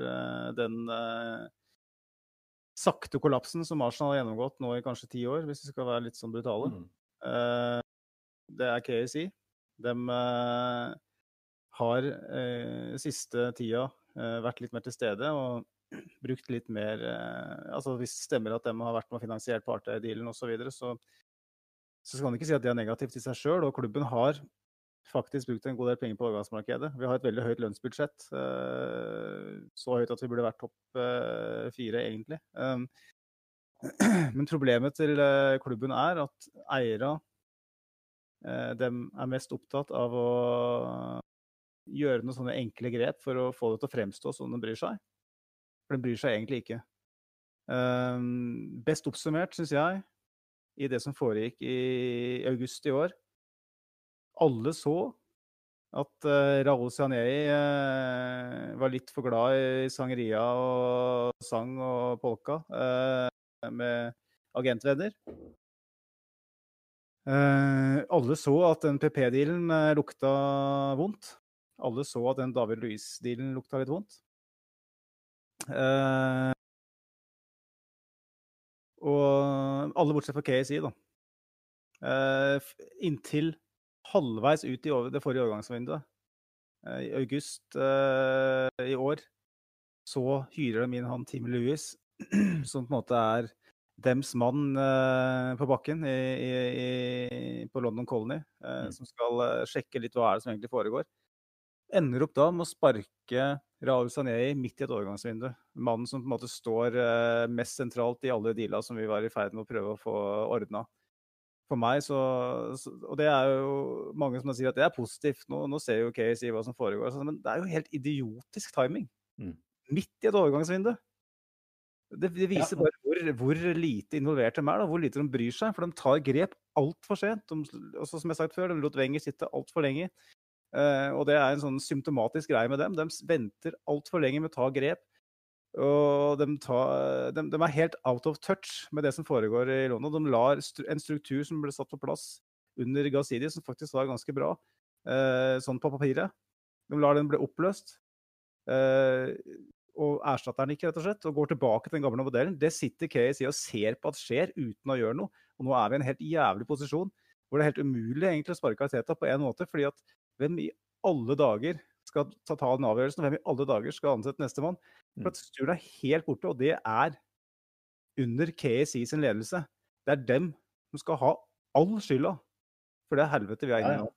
den sakte kollapsen som Arsenal har gjennomgått nå i kanskje ti år, hvis vi skal være litt sånn brutale. Mm det er KSI. De har siste tida vært litt mer til stede og brukt litt mer Altså hvis det stemmer at de har vært med og finansiert partidealen osv., så, videre, så så skal man ikke si at det er negativt i seg sjøl. Og klubben har faktisk brukt en god del penger på overgangsmarkedet. Vi har et veldig høyt lønnsbudsjett. Så høyt at vi burde vært topp fire, egentlig. Men problemet til klubben er at eiere Eh, er mest opptatt av å gjøre noen sånne enkle grep for å få det til å fremstå som de bryr seg. For de bryr seg egentlig ikke. Um, best oppsummert, syns jeg, i det som foregikk i august i år. Alle så at uh, Raoul Sianei uh, var litt for glad i sangeria og sang og polka uh, med agentvenner. Eh, alle så at den PP-dealen lukta vondt. Alle så at den David Louise-dealen lukta litt vondt. Eh, og alle bortsett fra KSI, da. inntil halvveis ut i det forrige overgangsvinduet, i august i år, så hyrer de inn han Tim Lewis, som på en måte er dems mann uh, på bakken i, i, i, på London Colony, uh, mm. som skal uh, sjekke litt hva er det som egentlig foregår. Ender opp da med å sparke Raul Sanei midt i et overgangsvindu. Mannen som på en måte står mest sentralt i alle deala som vi var i ferd med å prøve å få ordna. For meg så, Og det er jo mange som sier at det er positivt. Nå, nå ser jo KSI hva som foregår. Men det er jo helt idiotisk timing. Mm. Midt i et overgangsvindu. Det, det viser ja. bare hvor, hvor, lite involvert de er, da, hvor lite de bryr seg. For de tar grep altfor sent. De, også, som jeg har sagt før, de lot Wenger sitte altfor lenge. Eh, og det er en sånn symptomatisk greie med dem. De venter altfor lenge med å ta grep. Og de, tar, de, de er helt out of touch med det som foregår i London. De lar en struktur som ble satt på plass under Gazidi, som faktisk var ganske bra, eh, sånn på papiret. De lar den bli oppløst. Eh, og erstatter den ikke, rett og slett, og går tilbake til den gamle modellen. Det sitter KSI og ser på at skjer, uten å gjøre noe. Og nå er vi i en helt jævlig posisjon hvor det er helt umulig egentlig å sparke Arteta på en måte. fordi at hvem i alle dager skal ta, ta den avgjørelsen? Hvem i alle dager skal ansette nestemann? For at strukturen er helt borte, og det er under KSI sin ledelse. Det er dem som skal ha all skylda for det helvete vi er inne i nå.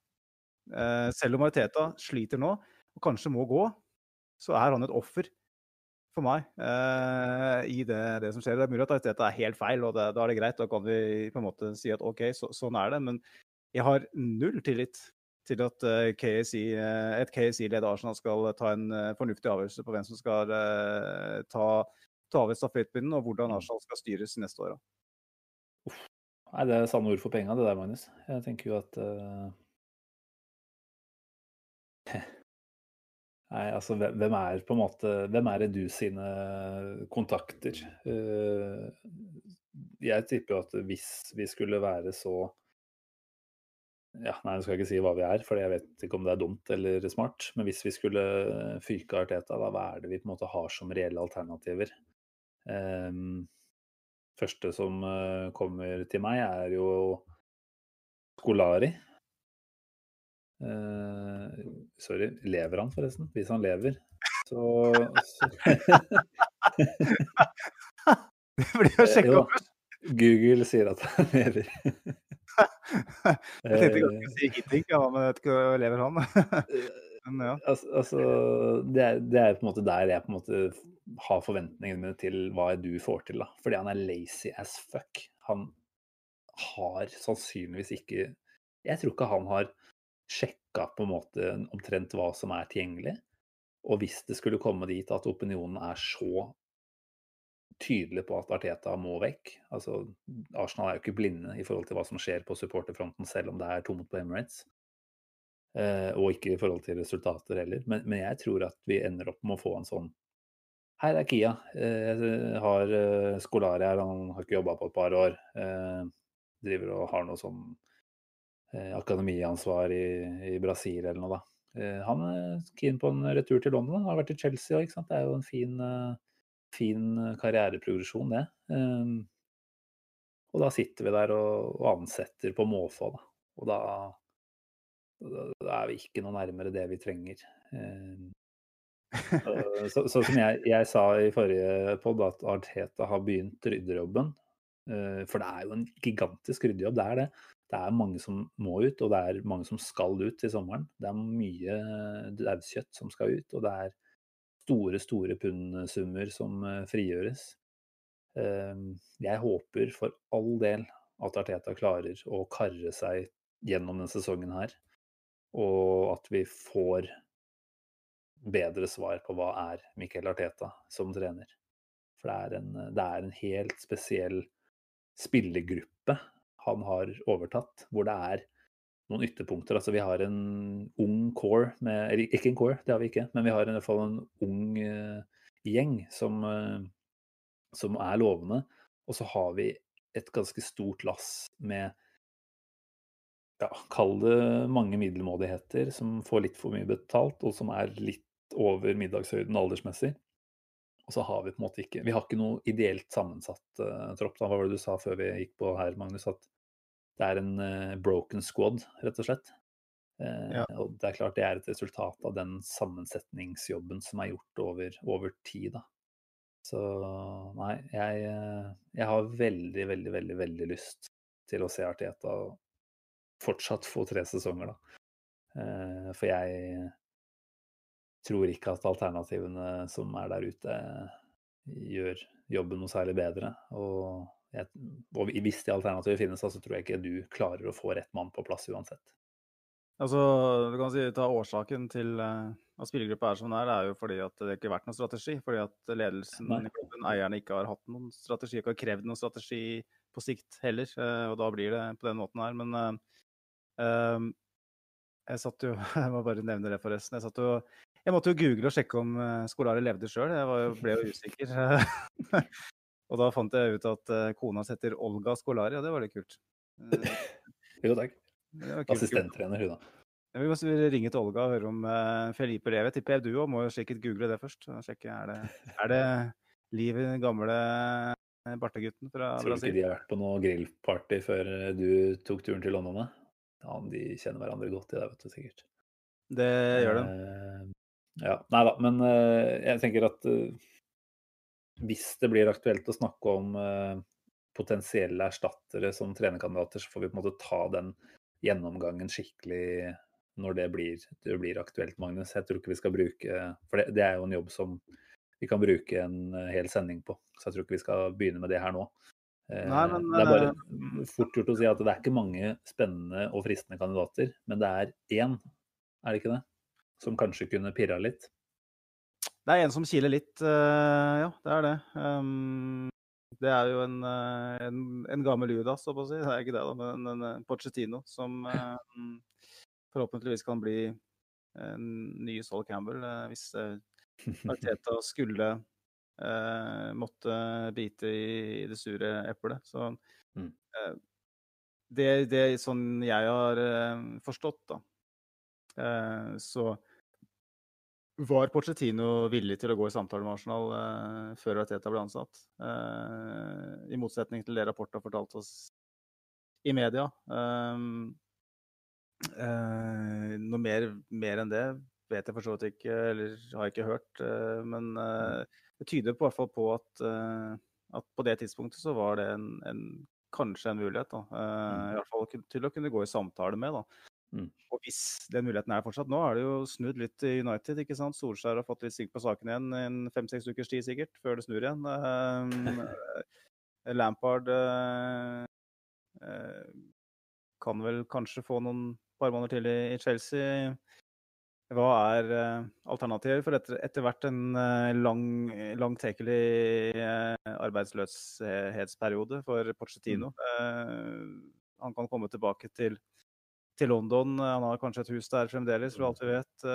Eh, selv om Mariteta sliter nå, og kanskje må gå, så er han et offer for meg eh, i det, det som skjer. Det er mulig at Mariteta er helt feil, og det, da er det greit. Da kan vi på en måte si at OK, så, sånn er det. Men jeg har null tillit til at eh, KSI, eh, et KSI-ledet Arsenal skal ta en eh, fornuftig avgjørelse på hvem som skal eh, ta, ta over stafettpinnen, og hvordan Arsenal skal styres neste år. Uff. Nei, det er sanne ord for penga, det der, Magnus. Jeg tenker jo at uh... Nei, altså hvem hvem er på en måte Hvem er det du sine kontakter? Uh... Jeg tipper jo at hvis vi skulle være så ja, nei, jeg skal ikke si hva vi er, for jeg vet ikke om det er dumt eller smart. Men hvis vi skulle fyke Arteta, da hva er det vi på en måte har som reelle alternativer? Um, første som eh, kommer til meg, er jo Skolari. Uh, sorry, lever han forresten? Hvis han lever, så, så Det blir å Eh, sjekke opp. Google sier at han lever. Jeg tenkte ikke å si Hitting, ja, men jeg vet ikke lever han. Men ja. Altså, altså det, er, det er på en måte der jeg på en måte har forventningene mine til hva du får til. da. Fordi han er lazy as fuck. Han har sannsynligvis ikke Jeg tror ikke han har sjekka på en måte omtrent hva som er tilgjengelig. Og hvis det skulle komme dit at opinionen er så tydelig på at Arteta må vekk altså Arsenal er jo ikke blinde i forhold til hva som skjer på supporterfronten, selv om det er tomt på Emirates. Eh, og ikke i forhold til resultater heller. Men, men jeg tror at vi ender opp med å få en sånn Her er Kia. Eh, Jeg har eh, Skolari her, han har ikke jobba på et par år. Eh, Driver og har noe sånn eh, akademiansvar i, i Brasil eller noe, da. Eh, Han er keen på en retur til London. Han har vært i Chelsea òg, ikke sant. Det er jo en fin, eh, fin karriereprogresjon, det. Eh, Og da sitter vi der og, ansetter på måfå, da. Og da da er vi ikke noe nærmere det vi trenger. Eh, så- så, som jeg, jeg sa i forrige pod, at Arteta har begynt ryddejobben. Eh, For det er jo en gigantisk ryddejobb, det er det. Det er mange som må ut, og det er mange som skal ut til sommeren. Det er mye dauskjøtt som skal ut, og det er store, store pundsummer som eh, frigjøres. Eh, Jeg håper for all del at Arteta klarer å karre seg gjennom denne sesongen her, og at vi får bedre svar på hva er Mikkel Arteta som trener. For det er en, det er en helt spesiell spillergruppe han har overtatt, hvor det er noen ytterpunkter. Altså vi har en ung core med Eller ikke en core, det har vi ikke, men vi har i hvert fall en ung uh, gjeng som, uh, som er lovende. Og så har vi et ganske stort lass med ja, kall det mange middelmådigheter som får litt for mye betalt, og som er litt over middagshøyden aldersmessig. Og så har vi på en måte ikke Vi har ikke noe ideelt sammensatt uh, tropp. Da. Hva var det du sa før vi gikk på her, Magnus? At det er en eh, broken squad, rett og slett. Eh, Ja. Og det er klart det er et resultat av den sammensetningsjobben som er gjort over, over tid, da. Så nei, jeg, eh, jeg har veldig, veldig, veldig, veldig lyst til å se Arteta fortsatt få tre sesonger, da. For jeg tror ikke at alternativene som er der ute, gjør jobben noe særlig bedre. Og, jeg, og hvis de alternativene finnes, så tror jeg ikke du klarer å få rett mann på plass uansett. Altså, du kan si ta Årsaken til eh, at spillergruppa er som den er, det er jo fordi at det ikke har vært noen strategi. Fordi at ledelsen Nei. i klubben, eierne, ikke har hatt noen strategi, ikke har krevd noen strategi på sikt heller. eh, Og da blir det på den måten her. Men eh, Jeg satt jo Jeg må bare nevne det, forresten. Jeg, satt jo, jeg måtte jo google og sjekke om uh, Skolari levde sjøl. Jeg var, ble jo usikker. og da fant jeg ut at uh, kona setter heter Olga Skolari, og det var litt kult. Uh, jo, takk. Assistenttrener, hun da. Ja, vi må ringe til Olga og høre om uh, Felipe lever. Tipper jeg du òg må jo sikkert google det først. Sjekke, er, det, er det liv i den gamle bartegutten fra Tror du ikke de har vært på noe grillparty før du tok turen til London? da? Ja, de kjenner hverandre godt i det, vet du sikkert. Det gjør de. Uh, ja, Nei da, men uh, jeg tenker at eh, hvis det blir aktuelt å snakke om eh, potensielle erstattere som trenerkandidater, så får vi på en måte ta den gjennomgangen skikkelig når det blir, det blir aktuelt, Magnus. Jeg tror ikke vi skal bruke For det, det er jo en jobb som vi kan bruke en eh, hel sending på, så jeg tror ikke vi skal begynne med det her nå. Eh, Nei, men, det er bare fort gjort å si at det er ikke mange spennende og fristende kandidater, men det er én, er det ikke det? Som kanskje kunne pirra litt. Det er en som kiler litt, eh, ja. Det er det. Um, det er jo en, eh, en, en gammel Judas, så å si. Det er ikke det, da, men en, en Pochettino som eh, forhåpentligvis kan bli en ny Sol Campbell hvis Arteta skulle uh, måtte bite i det sure eplet. Så Mm. eh, det, det er sånn jeg har uh, forstått, da, så var Pochettino villig til å gå i samtale med Arsenal eh, før Arteta ble ansatt. Eh, I motsetning til det rapporten har fortalt oss i media. Eh, noe mer, mer enn det vet jeg for så vidt ikke, eller har jeg ikke hørt. men det tyder på, i hvert fall på at, at på det tidspunktet så var det en, en, kanskje en mulighet. Da. Eh, I hvert fall til å kunne gå i samtale med. Da. Mm. Og hvis den muligheten er fortsatt Nå er det jo snudd litt i United. ikke sant? Solskjær har fått litt sigg på saken igjen i en fem-seks ukers tid sikkert, før det snur igjen. Um, Lampard uh, uh, kan vel kanskje få noen par måneder til i, i Chelsea. Hva er uh, alternativet for etter, etter hvert en lang, langtekkelig arbeidsløshetsperiode for Pochettino? han kan komme tilbake til til London. Han har kanskje et hus der fremdeles, for alt vi vet.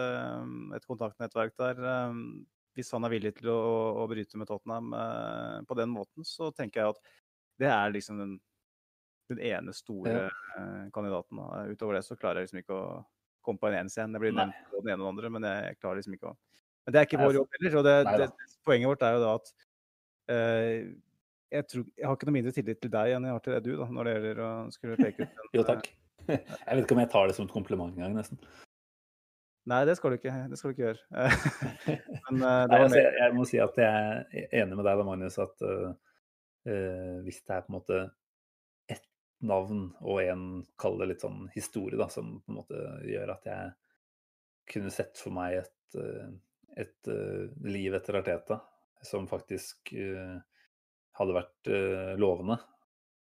Et kontaktnettverk der. Hvis han er villig til å, å bryte med Tottenham på den måten, så tenker jeg at det er liksom den, den ene store ja. kandidaten. Utover det så klarer jeg liksom ikke å komme på en ens en. Jeg blir nevnt på den ene og den andre, men jeg klarer liksom ikke å Men det er ikke vår jobb heller. Og det, det, poenget vårt er jo da at uh, jeg, tror, jeg har ikke noe mindre tillit til deg enn jeg har til deg, du, da, når det gjelder å skulle peke ut en, Jo, takk. Jeg vet ikke om jeg tar det som et kompliment engang, nesten. Nei, det skal du ikke, det skal du ikke gjøre. Men, uh, Nei, altså, jeg, jeg, må si at jeg er enig med deg, da, Magnus, at uh, uh, hvis det er på en måte ett navn og en, kall det litt sånn historie, da, som på en måte gjør at jeg kunne sett for meg et, et liv etter Arteta som faktisk hadde vært lovende,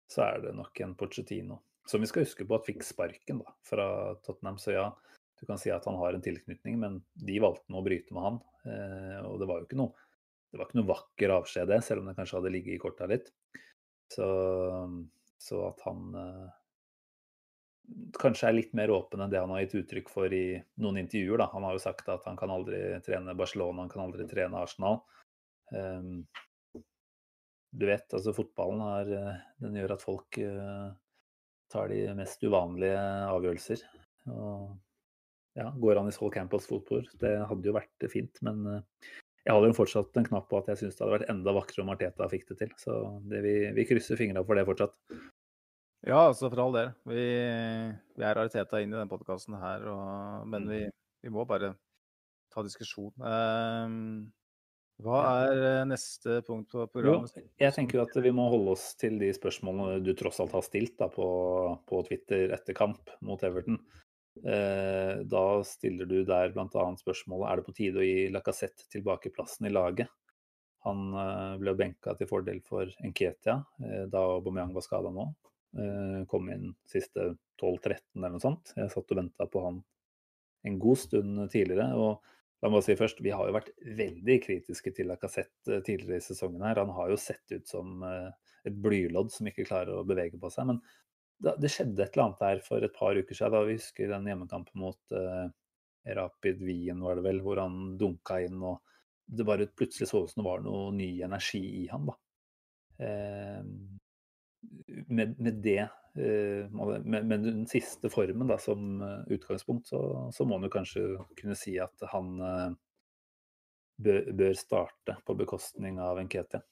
så er det nok en Pochettino som vi skal huske på at fikk sparken da, fra Tottenham. Så ja, du kan si at han har en tilknytning, men de valgte nå å bryte med han. Eh, og det var jo ikke noe, det var ikke noe vakker avskjed, det, selv om det kanskje hadde ligget i korta litt. Så, så at han eh, kanskje er litt mer åpen enn det han har gitt uttrykk for i noen intervjuer. Da. Han har jo sagt at han kan aldri trene Barcelona, han kan aldri trene Arsenal. Um, du vet, altså fotballen er, den gjør at folk uh, tar de mest uvanlige avgjørelser. Og ja, går han i Sol Campos fotspor? Det hadde jo vært fint, men uh, jeg holder jo fortsatt en knapp på at jeg syns det hadde vært enda vakrere om Arteta fikk det til. Så det, vi, vi krysser fingra for det fortsatt. Ja, altså for all del. Vi, vi er Arteta inn i den podkasten her, og, men vi, vi, må bare ta diskusjon. Um, hva er neste punkt på programmet? Jo, jeg tenker jo at vi må holde oss til de spørsmålene du tross alt har stilt da, på, på, Twitter etter kamp mot Everton. Eh, da stiller du der bl.a. spørsmålet er det på tide å gi Lacassette tilbake plassen i laget. Han eh, ble benka til fordel for Enketia eh, da Aubameyang var skada nå. Eh, kom inn siste 12-13 eller noe sånt. Jeg satt og venta på han en god stund tidligere. og La meg si først, Vi har jo vært veldig kritiske til Lacassette tidligere i sesongen. her. Han har jo sett ut som et blylodd som ikke klarer å bevege på seg. Men det skjedde et eller annet der for et par uker siden. da Vi husker den hjemmekampen mot uh, Rapid Wien, var det vel, hvor han dunka inn. og Det bare plutselig så ut som det var noe ny energi i han. da. Med, med, det, med, med, den siste formen da, som utgangspunkt, så, så må man jo kanskje kunne si at han bør, bør starte på bekostning av Nketia.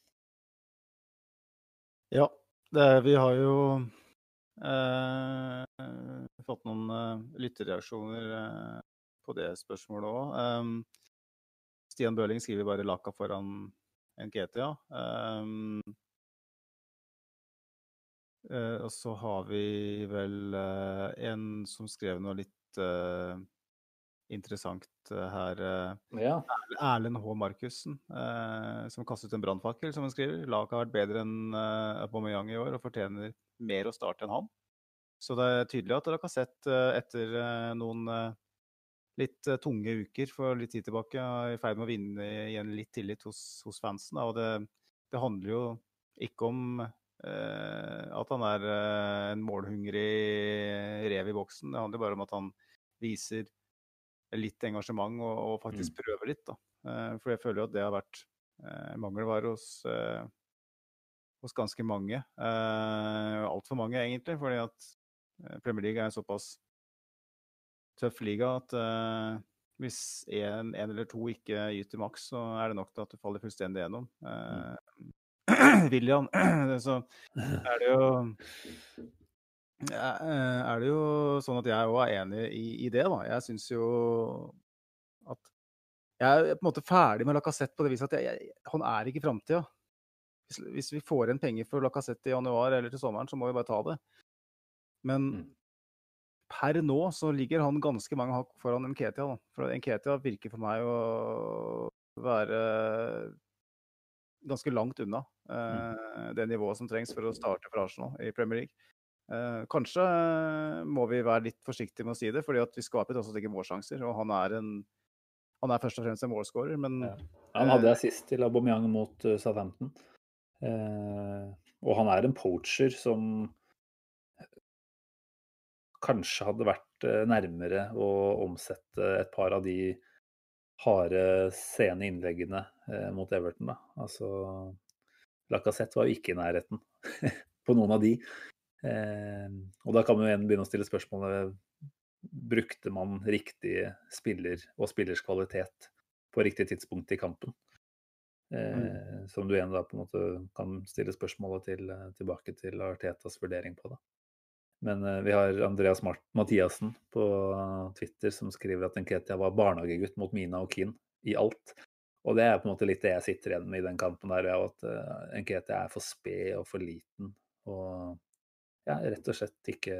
Ja, det, vi har jo Eh, fått noen eh, lytterreaksjoner eh, på det spørsmålet òg. Eh, Stian Bøhling skriver bare 'Laka foran Nketia'. Um, uh, og så har vi vel en som skrev noe litt interessant her. Ja. Erlend H. Markussen, som kastet en brannfakkel, som han skriver. Laget har vært bedre enn Aubameyang i år og fortjener mer å starte enn han. Så det er tydelig at dere har sett eh, etter noen litt tunge uker for litt tid tilbake, er i ferd med å vinne igjen litt tillit hos, hos fansen. Og det, det, handler jo ikke om at han er en målhungrig rev i boksen. Det handler bare om at han viser litt engasjement og, og faktisk mm. prøver litt. Da. Eh, for jeg føler jo at det har vært eh, mangelvare hos hos ganske mange. Altfor mange, egentlig. fordi at eh, Premier League er en såpass tøff liga at hvis én eller to ikke yter maks, så er det nok til at du faller fullstendig gjennom. Uh, William, så er det jo er det jo sånn at jeg òg er enig i, i, det, da. Jeg syns jo at Jeg er på en måte ferdig med Lacassette på det viset at jeg, jeg, han er ikke framtida hvis, hvis, vi får inn penger for Lacassette i januar eller til sommeren, så må vi bare ta det. Men mm. per nå så ligger han ganske mange hakk foran Nketia. Da. For Nketia virker for meg å være ganske langt unna mm. eh, det nivået som trengs for å starte for Arsenal i Premier League. Eh, kanskje må vi være litt forsiktige med å si det, fordi at vi skaper tross alt ikke målsjanser. Og han er, en, han er først og fremst en målskårer, men ja. Han hadde eh, assist til Aubameyang mot uh, Southampton. Eh, og han er en poacher som kanskje hadde vært eh, nærmere å omsette et par av de harde, sene innleggene eh, mot Everton. Da. Altså, Lacassette var jo ikke i nærheten på noen av de. og da kan vi jo igjen begynne å stille spørsmålet brukte man riktig spiller og spillers kvalitet på riktig tidspunkt i kampen. Mm. Eh, som du igjen da på en måte kan stille spørsmålet til, eh, tilbake til Artetas vurdering på. da. Men eh, vi har Andreas Mart Mathiassen på Twitter som skriver at Nketia var barnehagegutt mot Mina og Keane i alt. Og det er på en måte litt det jeg sitter igjen med i den kampen der, at uh, Nketia er for sped og for liten. Og ja, rett og slett ikke,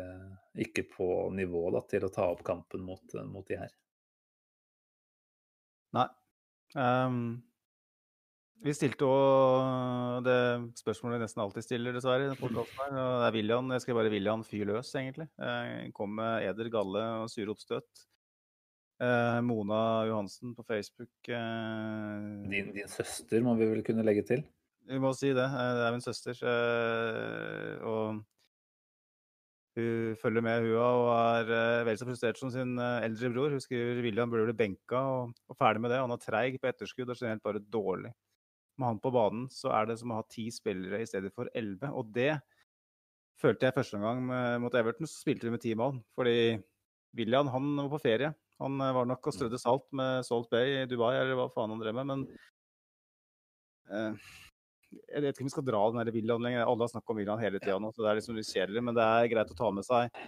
ikke på nivå da, til å ta opp kampen mot, mot de her. Nei. Um, vi stilte òg det spørsmålet vi nesten alltid stiller, dessverre. Det er William. Jeg skal bare William fyr løs, egentlig. Jeg kom med eder, galle og sure oppstøt. Eh, Mona Johansen på Facebook. Eh, din, din, søster må vi vel kunne legge til? Vi må si det. Eh, det er min søster. Og hun følger med, hun og er vel så frustrert som sin eldre bror. Hun skriver William burde bli benka og, og ferdig med det. Han er treig på etterskudd og generelt bare dårlig med han på banen, så er det som å ha ti spillere i stedet for elleve. Og det følte jeg første gang mot Everton, så spilte vi med ti mann. Fordi William han var på ferie. Han eh, var nok og strødde salt med Salt Bay i Dubai, eller hva faen han drev med. Men eh, jeg vet ikke om vi skal dra den der William lenger. Alle har snakket om William hele tida nå, så det er liksom litt kjedelig. Men det er greit å ta med seg,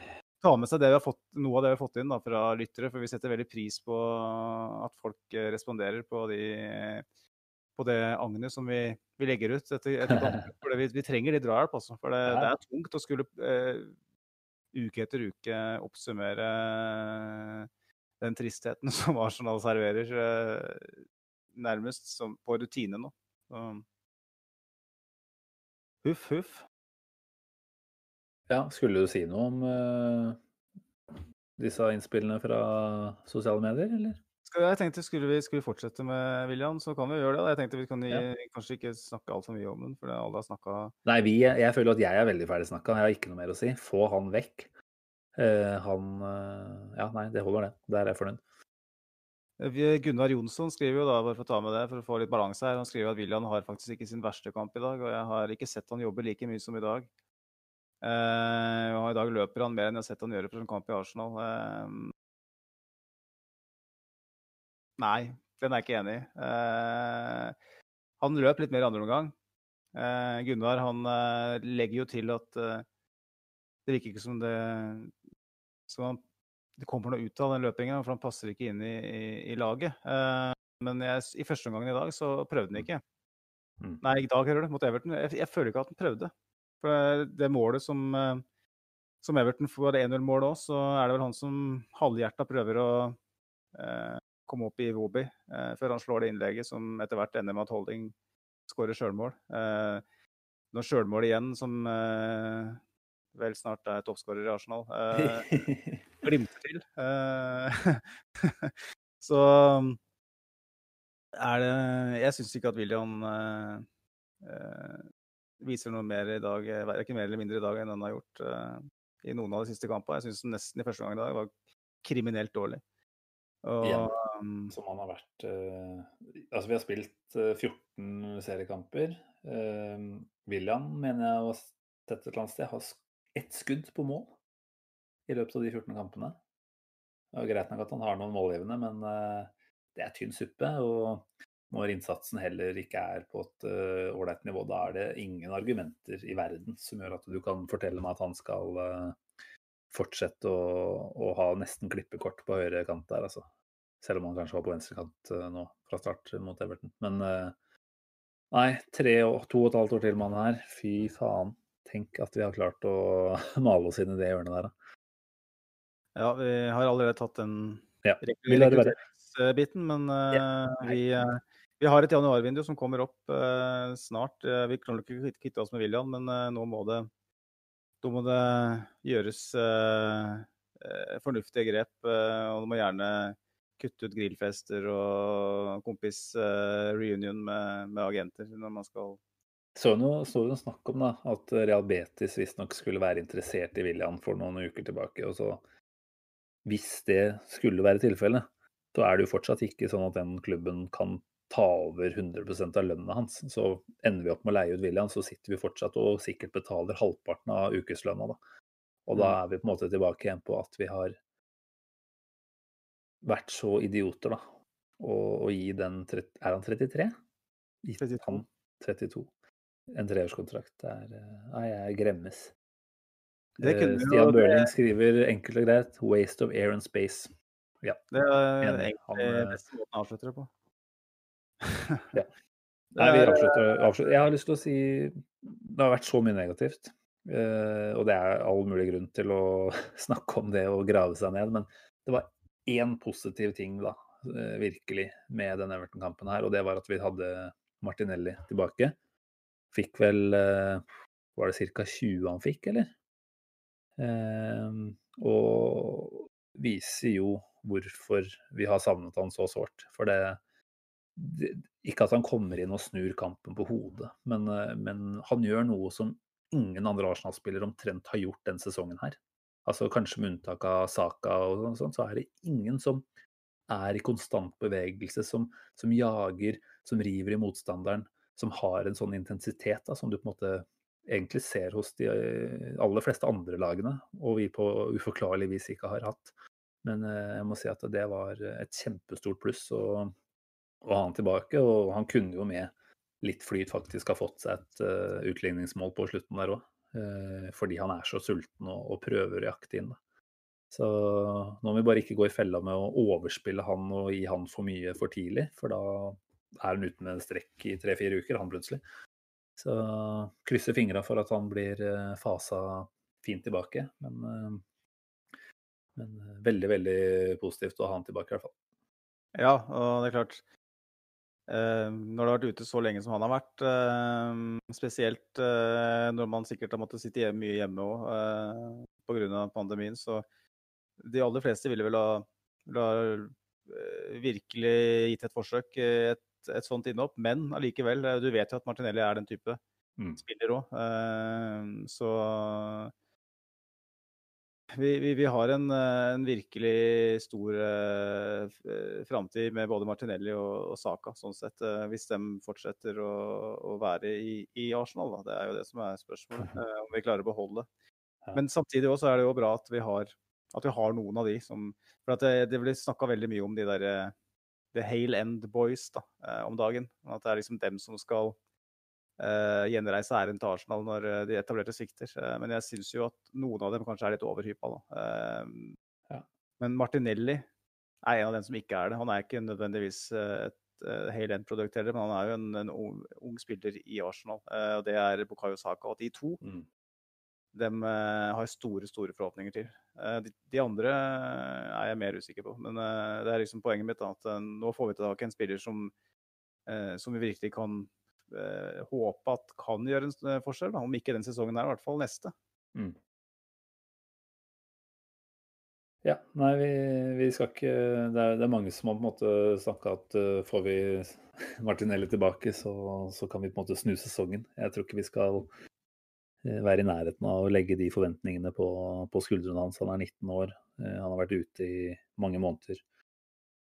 ta med seg fått, noe av det vi har fått inn da, fra lyttere. For vi setter veldig pris på at folk eh, responderer på de på det agnet som vi, vi, legger ut etter, etter For vi, vi, trenger litt drahjelp, altså. For det, det, er tungt å skulle eh, uke etter uke oppsummere den tristheten som Arsenal serverer, eh, nærmest som på rutine nå. Så. Huff, huff. Ja, skulle du si noe om uh, disse innspillene fra sosiale medier, eller? Jeg tenkte, skulle vi, skulle vi fortsette med William, så kan vi gjøre det. Jeg tenkte vi kan Ja. kanskje ikke snakke altfor mye om den, for det- alle har snakka Nei, vi, jeg føler at jeg er veldig ferdig snakka. Jeg har ikke noe mer å si. Få han vekk. Uh, han uh, Ja, nei, det holder, det. Der er jeg fornøyd. Gunnar Jonsson skriver jo da, bare for å ta med det, for å få litt balanse her, han skriver at William har faktisk ikke sin verste kamp i dag, og jeg har ikke sett han jobbe like mye som i dag. Uh, og I dag løper han mer enn jeg har sett han gjøre for en kamp i Arsenal. Eh, nei, den er jeg ikke enig i. Uh, han løp litt mer andre omgang. Uh, Gunnar han uh, legger jo til at eh, det virker ikke som det som han, det kommer noe ut av den løpingen, for han passer ikke inn i, i, i laget. Eh, men jeg, i første omgang i dag så prøvde han ikke. Mm. Nei, i dag hører det, mot Everton. Jeg, jeg føler ikke at han prøvde. For det- målet som, eh, som Everton får, det 1-0-målet òg, så er det vel han som halvhjerta prøver å eh, komme opp i Wobi eh, før han slår det innlegget som etter hvert ender med at Holding skårer sjølmål. Eh, når sjølmål igjen, som eh, vel snart er toppskårer i Arsenal, eh, glimter til. Eh, så er det Jeg syns ikke at William eh, eh, viser noe mer i dag, verken mer eller mindre i dag enn han har gjort i noen av de siste kampene. Jeg syns nesten i første gang i dag var kriminelt dårlig. Og, Igjen. um, som han har vært uh, Altså, vi har spilt uh, 14 seriekamper. Uh, William mener jeg har sett et eller annet sted har ett skudd på mål i løpet av de 14 kampene. Det er greit nok at han har noen målgivende, men eh, det er tynn suppe. Og når innsatsen heller ikke er på et eh, ålreit nivå, da er det ingen argumenter i verden som gjør at du kan fortelle meg at han skal eh, fortsette å, å ha nesten klippekort på høyre kant der, altså. Selv om han kanskje var på venstre kant eh, nå fra start mot Everton. Men eh, nei, tre og to og et halvt år til med han her. Fy faen. Tenk at vi har klart å male oss inn i det hjørnet der, da. ja, vi har allerede tatt den Ja, rekrutteringsbiten, men eh, vi, vi har et januarvindu som kommer opp snart. Vi kan ikke kvitte oss med William, men nå må det, nå må det gjøres eh, eh, fornuftige grep. eh, og du må gjerne kutte ut grillfester og kompis-reunion med, med agenter når man skal Så noe, noe snakk om da, at Real Betis visstnok skulle være interessert i William for noen uker tilbake. og så Hvis det skulle være tilfellet, så er det jo fortsatt ikke sånn at den klubben kan ta over 100% av lønna hans. Så ender vi opp med å leie ut William, så sitter vi fortsatt og sikkert betaler halvparten av ukeslønna. da. Og da er vi på en måte tilbake igjen på at vi har vært så idioter, da. Og, og gi den Er han 33? Gitt 32. Han 32. En treårskontrakt. Er eh, Nei, jeg gremmes. Det Eh, Stian det- skriver enkelt og greit 'waste of air and space'. Det er egentlig eh, beste måten å avslutte det på. Ja. Nei, vi er- avslutter, avslutter. Jeg har lyst til å si det har vært så mye negativt. eh, og det er all mulig grunn til å snakke om det og grave seg ned. Men det var én positiv ting, da, eh, virkelig, med den Everton-kampen her. Og det var at vi hadde Martinelli tilbake. Fikk vel eh, Var det ca. 20 han fikk, eller? Eh, og viser jo hvorfor vi har savnet han så sårt. For det Ikke at han kommer inn og snur kampen på hodet, men, eh, men han gjør noe som ingen andre Arsenal-spillere omtrent har gjort den sesongen her. Altså Kanskje med unntak av Saka, og sånn, så er det ingen som er i konstant bevegelse, som, som jager, som river i motstanderen, som har en sånn intensitet da, som du på en måte egentlig ser hos de eh, aller fleste andre lagene, og vi på uforklarlig vis ikke har hatt. Men eh, jeg må si at det var et kjempestort pluss å, å ha han tilbake, og han kunne jo med litt flyt faktisk ha fått seg et uh, utligningsmål på slutten der òg. fordi han er så sulten og, og prøver å jakte inn. Så nå må vi bare ikke gå i fella med å overspille han og gi han for mye for tidlig, for da er han ute med strekk i tre-fire uker, han plutselig. Så krysser fingra for at han blir uh, fasa fint tilbake. Men, uh, men uh, veldig, veldig positivt å ha han tilbake, i hvert fall. Ja, og det er klart eh, Når du har vært ute så lenge som han har vært, eh, spesielt eh, når man sikkert har måttet sitte hjemme, mye hjemme òg uh, pga. pandemien, så de aller fleste ville vel ha, ville ha eh, virkelig gitt et forsøk, eh, et, et sånt innhopp. Men allikevel, eh, du vet jo at Martinelli er den type Mm. spiller òg. Så vi, vi, vi har en, eh, en, virkelig stor uh, framtid med både Martinelli og, og Saka, sånn sett. Uh, hvis de fortsetter å, å være i, i Arsenal, da. Det er jo det som er spørsmålet. Uh, om vi klarer å beholde. Ja. Men samtidig også er det jo bra at vi har, at vi har noen av de som For det, det blir snakka veldig mye om de der The Hale End Boys da, om dagen. At det er liksom dem som skal gjenreise æren til Arsenal når uh, de etablerte svikter. Uh, men jeg syns jo at noen av dem kanskje er litt overhypa nå. Ja. Men Martinelli er en av dem som ikke er det. Han er ikke nødvendigvis et uh, Hale End-produkt heller, men han er jo en, en ung, ung, spiller i Arsenal. og det er Bukayo Saka. Og de to mm. dem har store, store forhåpninger til. De, de, andre er jeg mer usikker på. Men det er liksom poenget mitt da, at nå får vi tilbake en spiller som, som vi virkelig kan eh, håpe at kan gjøre en eh, forskjell. Da. Om ikke den sesongen her, i hvert fall neste. Mm. Ja, nei, vi, vi, skal ikke det er, det er, mange som har på en måte snakka at uh, får vi Martinelli tilbake, så, så, kan vi på en måte snu sesongen. Jeg tror ikke vi skal uh, være i nærheten av å legge de forventningene på, på skuldrene hans. Han er 19 år, uh, han har vært ute i mange måneder.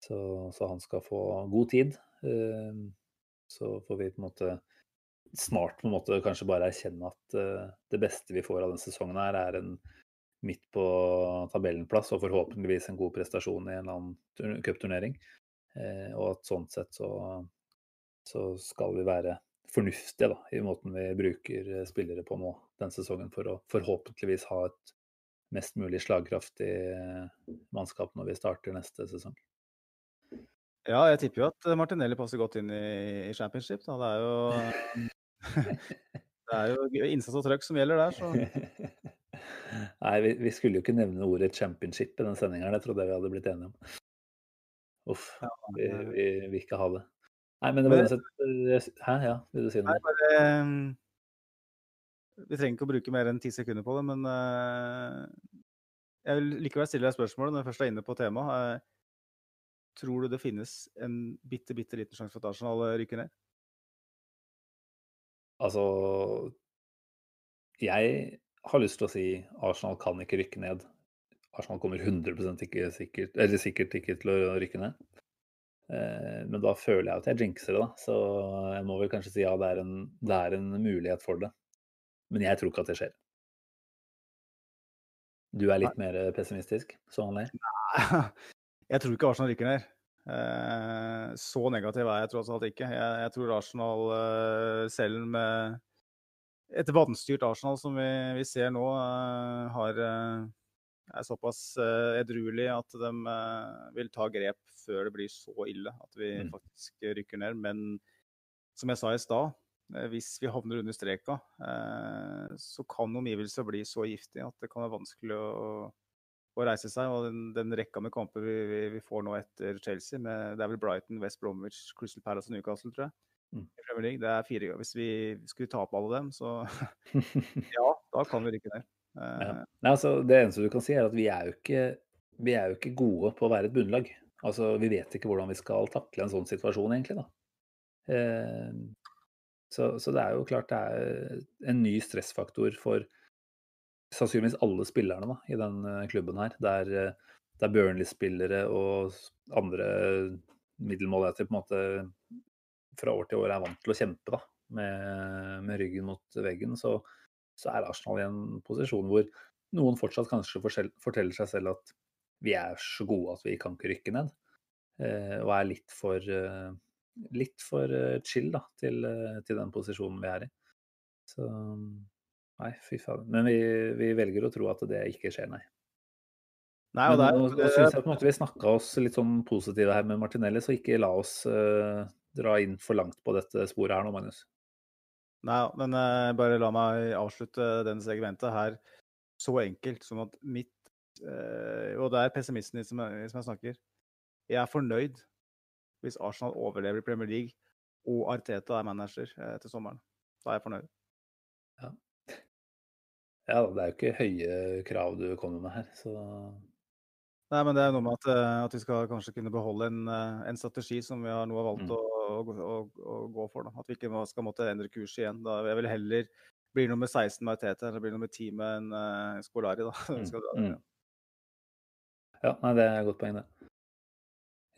Så, så han skal få god tid. Så får vi på en måte snart på en måte kanskje bare erkjenne at uh, det beste vi får av denne sesongen her, er en midt på tabellenplass og forhåpentligvis en god prestasjon i en annen cupturnering. Uh, og at sånn sett så, så, skal vi være fornuftige da, i måten vi bruker eh, spillere på nå denne sesongen, for å forhåpentligvis ha et mest mulig slagkraftig mannskap når vi starter neste sesong. Ja, jeg tipper jo at Martinelli passer godt inn i, i championship. Da. Det er jo Det er jo innsats og trøkk som gjelder der, så Nei, vi, vi, skulle jo ikke nevne ordet championship i den sendinga. Det trodde jeg vi hadde blitt enige om. Uff, ja, vi, vi vil ikke ha det. Nei, men det var uansett Hæ, ja, vil du si noe? Nei, bare, ehm, vi trenger ikke å bruke mer enn ti sekunder på det, men jeg vil likevel stille deg spørsmålet når jeg først er inne på temaet. Tror du det finnes en bitte, bitte liten sjanse for at Arsenal rykker ned? Altså Jeg har lyst til å si Arsenal kan ikke rykke ned. Arsenal kommer 100 ikke sikkert, eller sikkert ikke til å rykke ned. Eh, men da føler jeg at jeg jinxer det, da. Så jeg må vel kanskje si ja, det er, en, det er en mulighet for det. Men jeg tror ikke at det skjer. Du er litt mer pessimistisk, som vanlig? Jeg tror ikke Arsenal rykker ned. Eh, så negativ er jeg tross alt ikke. Jeg, jeg tror Arsenal, eh, selv med et vannstyrt Arsenal som vi, vi ser nå, eh, har, er såpass edruelig at de vil ta grep før det blir så ille at vi mm. faktisk rykker ned. Men som jeg sa i stad, hvis vi havner under streka, så kan omgivelser bli så giftige at det kan være vanskelig å å reise seg. Og den, den rekka med kamper vi, vi, vi, får nå etter Chelsea, med, det er vel Brighton, West Bromwich, Crystal Palace og Newcastle, tror jeg. Mm. Det er fire ganger. Hvis vi skulle tape alle dem, så ja, da kan vi rykke ned. Uh, ja. Altså, det eneste du kan si, er at vi er, ikke, vi er jo ikke gode på å være et bunnlag. Altså, vi vet ikke hvordan vi skal takle en sånn situasjon, egentlig. da. Uh, så, så, det er jo klart det er en ny stressfaktor for sannsynligvis alle spillerne da, i den eh, klubben her. Der, eh, der Burnley-spillere og andre middelmåligheter på en måte fra år til år er vant til å kjempe da, med, med ryggen mot veggen, så, så, er Arsenal i en posisjon hvor noen fortsatt kanskje forteller seg selv at vi er så gode at vi kan ikke rykke ned. Eh, og er litt for, litt for chill da, til, til, den posisjonen vi er i. Så Nei, fy faen. Men vi, vi, velger å tro at det ikke skjer, nei. nei og Men, nå, nå syns jeg på en måte vi snakka oss litt sånn positive her med Martinelli, så ikke la oss uh, dra inn for langt på dette sporet her nå, Magnus. Nei, men uh, bare la meg avslutte den segmentet her så enkelt som at mitt uh, Og det er pessimisten som, som jeg snakker. Jeg er fornøyd hvis Arsenal overlever i Premier League og Arteta er manager til sommeren. Da er jeg fornøyd. Ja. Ja, det er jo ikke høye krav du kommer med her, så Nei, men det er noe med at, eh, at vi skal kanskje kunne beholde en, eh, en strategi som vi har nå har valgt Mm. å, å, å, gå for. Da. At vi ikke skal måtte endre kurs igjen. Da jeg vil heller bli nummer 16 med Tete eller bli nummer 10 med en uh, Skolari. Da. Mm, mm. Ja, nei, det er et godt poeng, det.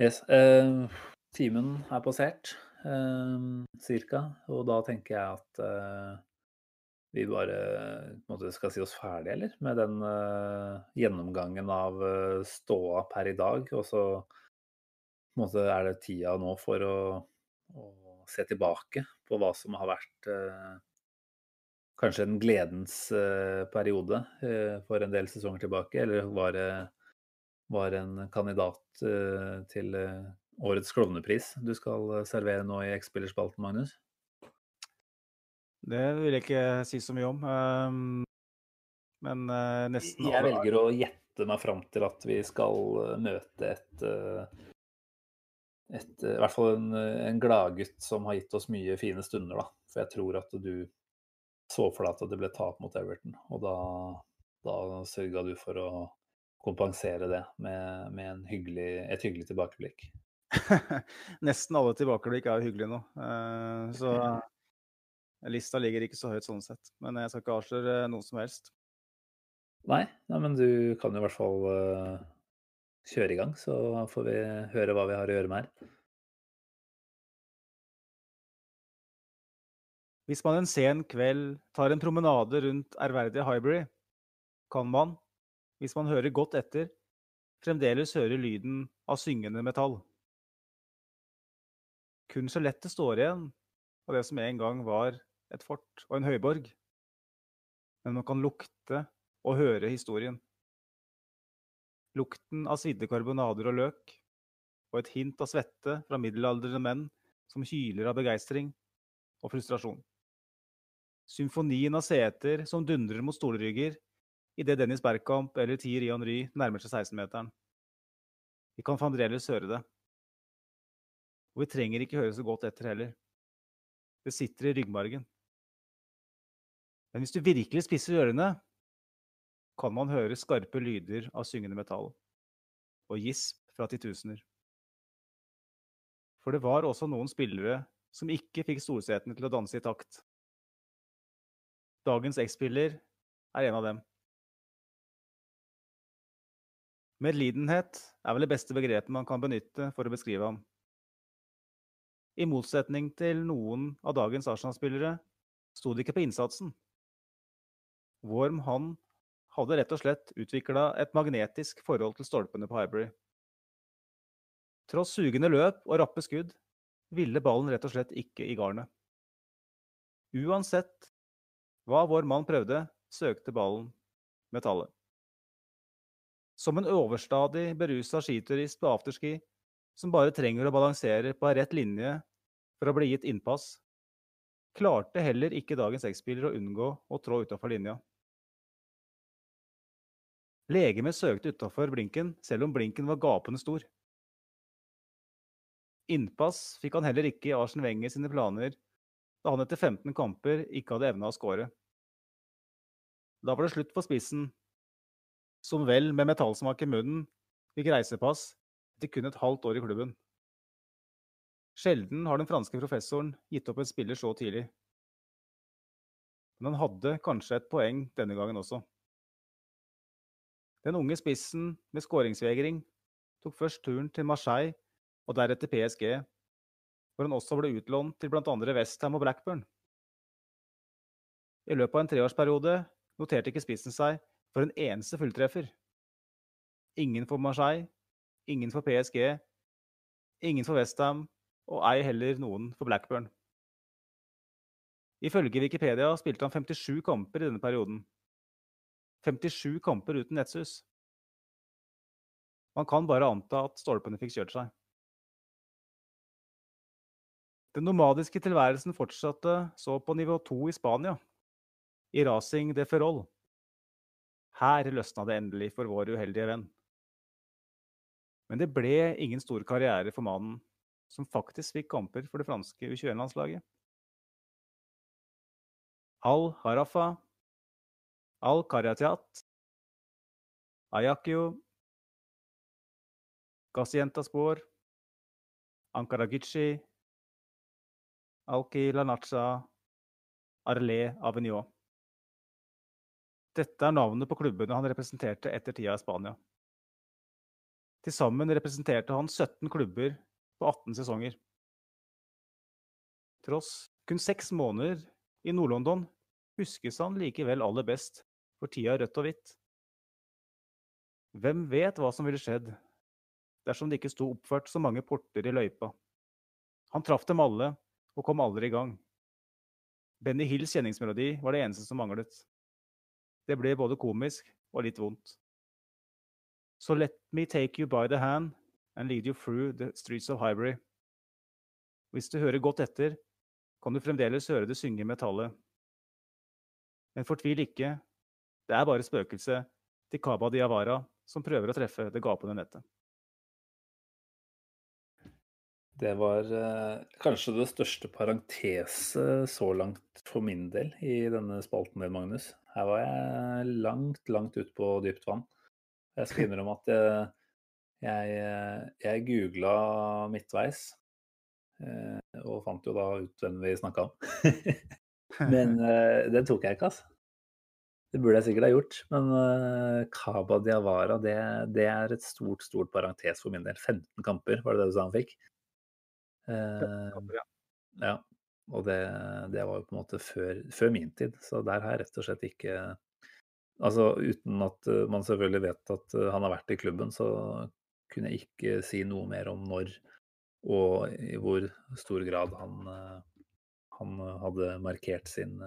Yes. Uh, timen er passert, uh, cirka, og da tenker jeg at eh, vi bare måte skal si oss ferdig, eller? Med den uh, gjennomgangen av uh, ståa per i dag. Og så måte er det tida nå for å, å se tilbake på hva som har vært uh, kanskje en gledens periode for en del sesonger tilbake, eller var det var en kandidat til årets klovnepris du skal servere nå i X-spillerspalten, Magnus? Det vil jeg ikke si så mye om. ehm, men eh, nesten Jeg velger å gjette meg fram til at vi skal eh, møte et, eh, et I hvert fall en, en gladgutt som har gitt oss mye fine stunder, da. For jeg tror at du så for deg at det ble tap mot Everton, og da, da sørga du for å kompensere det med, med en hyggelig, et hyggelig tilbakeblikk. Nesten alle tilbakeblikk er jo hyggelige nå. så lista ligger ikke så høyt sånn sett. Men jeg skal ikke avsløre noe som helst. Nei, nei, men du kan jo i hvert fall uh, kjøre i gang, så får vi høre hva vi har å gjøre med her. Hvis man en sen kveld tar en promenade rundt ærverdige Highbury, kan man, hvis man hører godt etter, fremdeles høre lyden av syngende metall. Kun skjelettet står igjen av det som en gang var et fort og en høyborg. Men man kan lukte og høre historien. Lukten av svidde karbonader og løk, og et hint av svette fra middelaldrende menn som hyler av begeistring og frustrasjon. Symfonien av seter som dundrer mot stolrygger idet Dennis Bergkamp eller Thierry Henry nærmer seg 16-meteren. Vi kan fremdeles høre det. Og vi trenger ikke høre så godt etter heller. Det sitter i ryggmargen. Men hvis du virkelig spisser ørene, kan man høre skarpe lyder av syngende metall og gisp fra titusener. For det var også noen spillere som ikke fikk storsetene til å danse i takt. Dagens X-spiller er en av dem. Medlidenhet er vel det beste begrepet man kan benytte for å beskrive ham. I motsetning til noen av dagens Arsenal-spillere sto det ikke på innsatsen. Worm han hadde rett og slett utvikla et magnetisk forhold til stolpene på Highbury. Tross sugende løp og rappe skudd ville ballen rett og slett ikke i garnet. Uansett hva vår mann prøvde, søkte ballen metallet. Som en overstadig berusa skiturist på afterski som bare trenger å balansere på rett linje for å bli gitt innpass, klarte heller ikke dagens X-spiller å unngå å trå utafor linja. Legemet søkte utafor blinken, selv om blinken var gapende stor. Innpass fikk han heller ikke i Arsen Wenger sine planer, da han etter 15 kamper ikke hadde evna å skåre. Da var det slutt for spissen, som vel med metallsmak i munnen fikk reisepass etter kun et halvt år i klubben. Sjelden har den franske professoren gitt opp en spiller så tidlig. Men han hadde kanskje et poeng denne gangen også. Den unge spissen med skåringsvegring tok først turen til Marseille og deretter PSG, hvor han også ble utlånt til bl.a. Westham og Blackburn. I løpet av en treårsperiode noterte ikke spissen seg for en eneste fulltreffer. Ingen for Marseille, ingen for PSG, ingen for Westham og ei heller noen for Blackburn. Ifølge Wikipedia spilte han 57 kamper i denne perioden. 57 kamper uten nettsus. Man kan bare anta at stolpene fikk kjørt seg. Den nomadiske tilværelsen fortsatte så på nivå 2 i Spania, i Racing de Ferrol. Her løsna det endelig for vår uheldige venn. Men det ble ingen stor karriere for mannen som faktisk fikk kamper for det franske U21-landslaget. Al-Harafa, Al-Karatiat, Ayakio, Gazientaspor, Ankaragichi, Alki Lanacha, Arlé Avignon. Dette er navnet på klubbene han representerte etter tida i Spania. Til sammen representerte han 17 klubber på 18 sesonger. Tross kun seks måneder i Nord-London huskes han likevel aller best for tida rødt og hvitt. Hvem vet hva som ville skjedd dersom det ikke sto oppført så mange porter i løypa? Han traff dem alle og kom aldri i gang. Benny Hills kjenningsmelodi var det eneste som manglet. Det ble både komisk og litt vondt. So let me take you by the hand and lead you through the streets of Highbury. Hvis du hører godt etter, kan du fremdeles høre det synge metallet. Men fortvil ikke, det er bare spøkelset til Kaba Diawara som prøver å treffe det gapende nettet. Det var eh, kanskje det største parentese så langt for min del i denne spalten din, Magnus. Her var jeg langt, langt ute på dypt vann. Jeg skal innrømme at jeg, jeg, jeg googla midtveis, eh, og fant jo da ut hvem vi snakka om. Men eh, den tok jeg ikke, altså. Det burde jeg sikkert ha gjort. Men uh, Kaba Diawara, det, det, er et stort, stort parentes for min del. 15 kamper, var det det du sa han fikk? Uh, ja. ja. Og det, det, var jo på en måte før, før, min tid, så der har jeg rett og slett ikke Altså uten at man selvfølgelig vet at han har vært i klubben, så kunne jeg ikke si noe mer om når og i hvor stor grad han, han hadde markert sin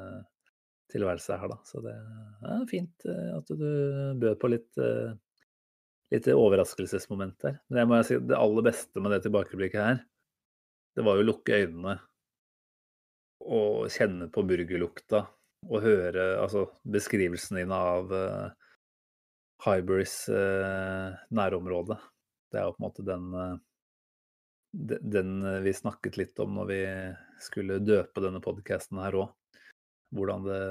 tilværelse her, da. Så det er fint eh, at du bød på litt, eh, litt overraskelsesmoment der. Men jeg må si, det aller beste med det tilbakeblikket her, det var jo å lukke øynene og kjenne på burgerlukta og høre altså, beskrivelsen din av uh, Hyberys uh, nærområde. Det er jo på en måte den, uh, den vi snakket litt om når vi skulle døpe denne podkasten her òg hvordan det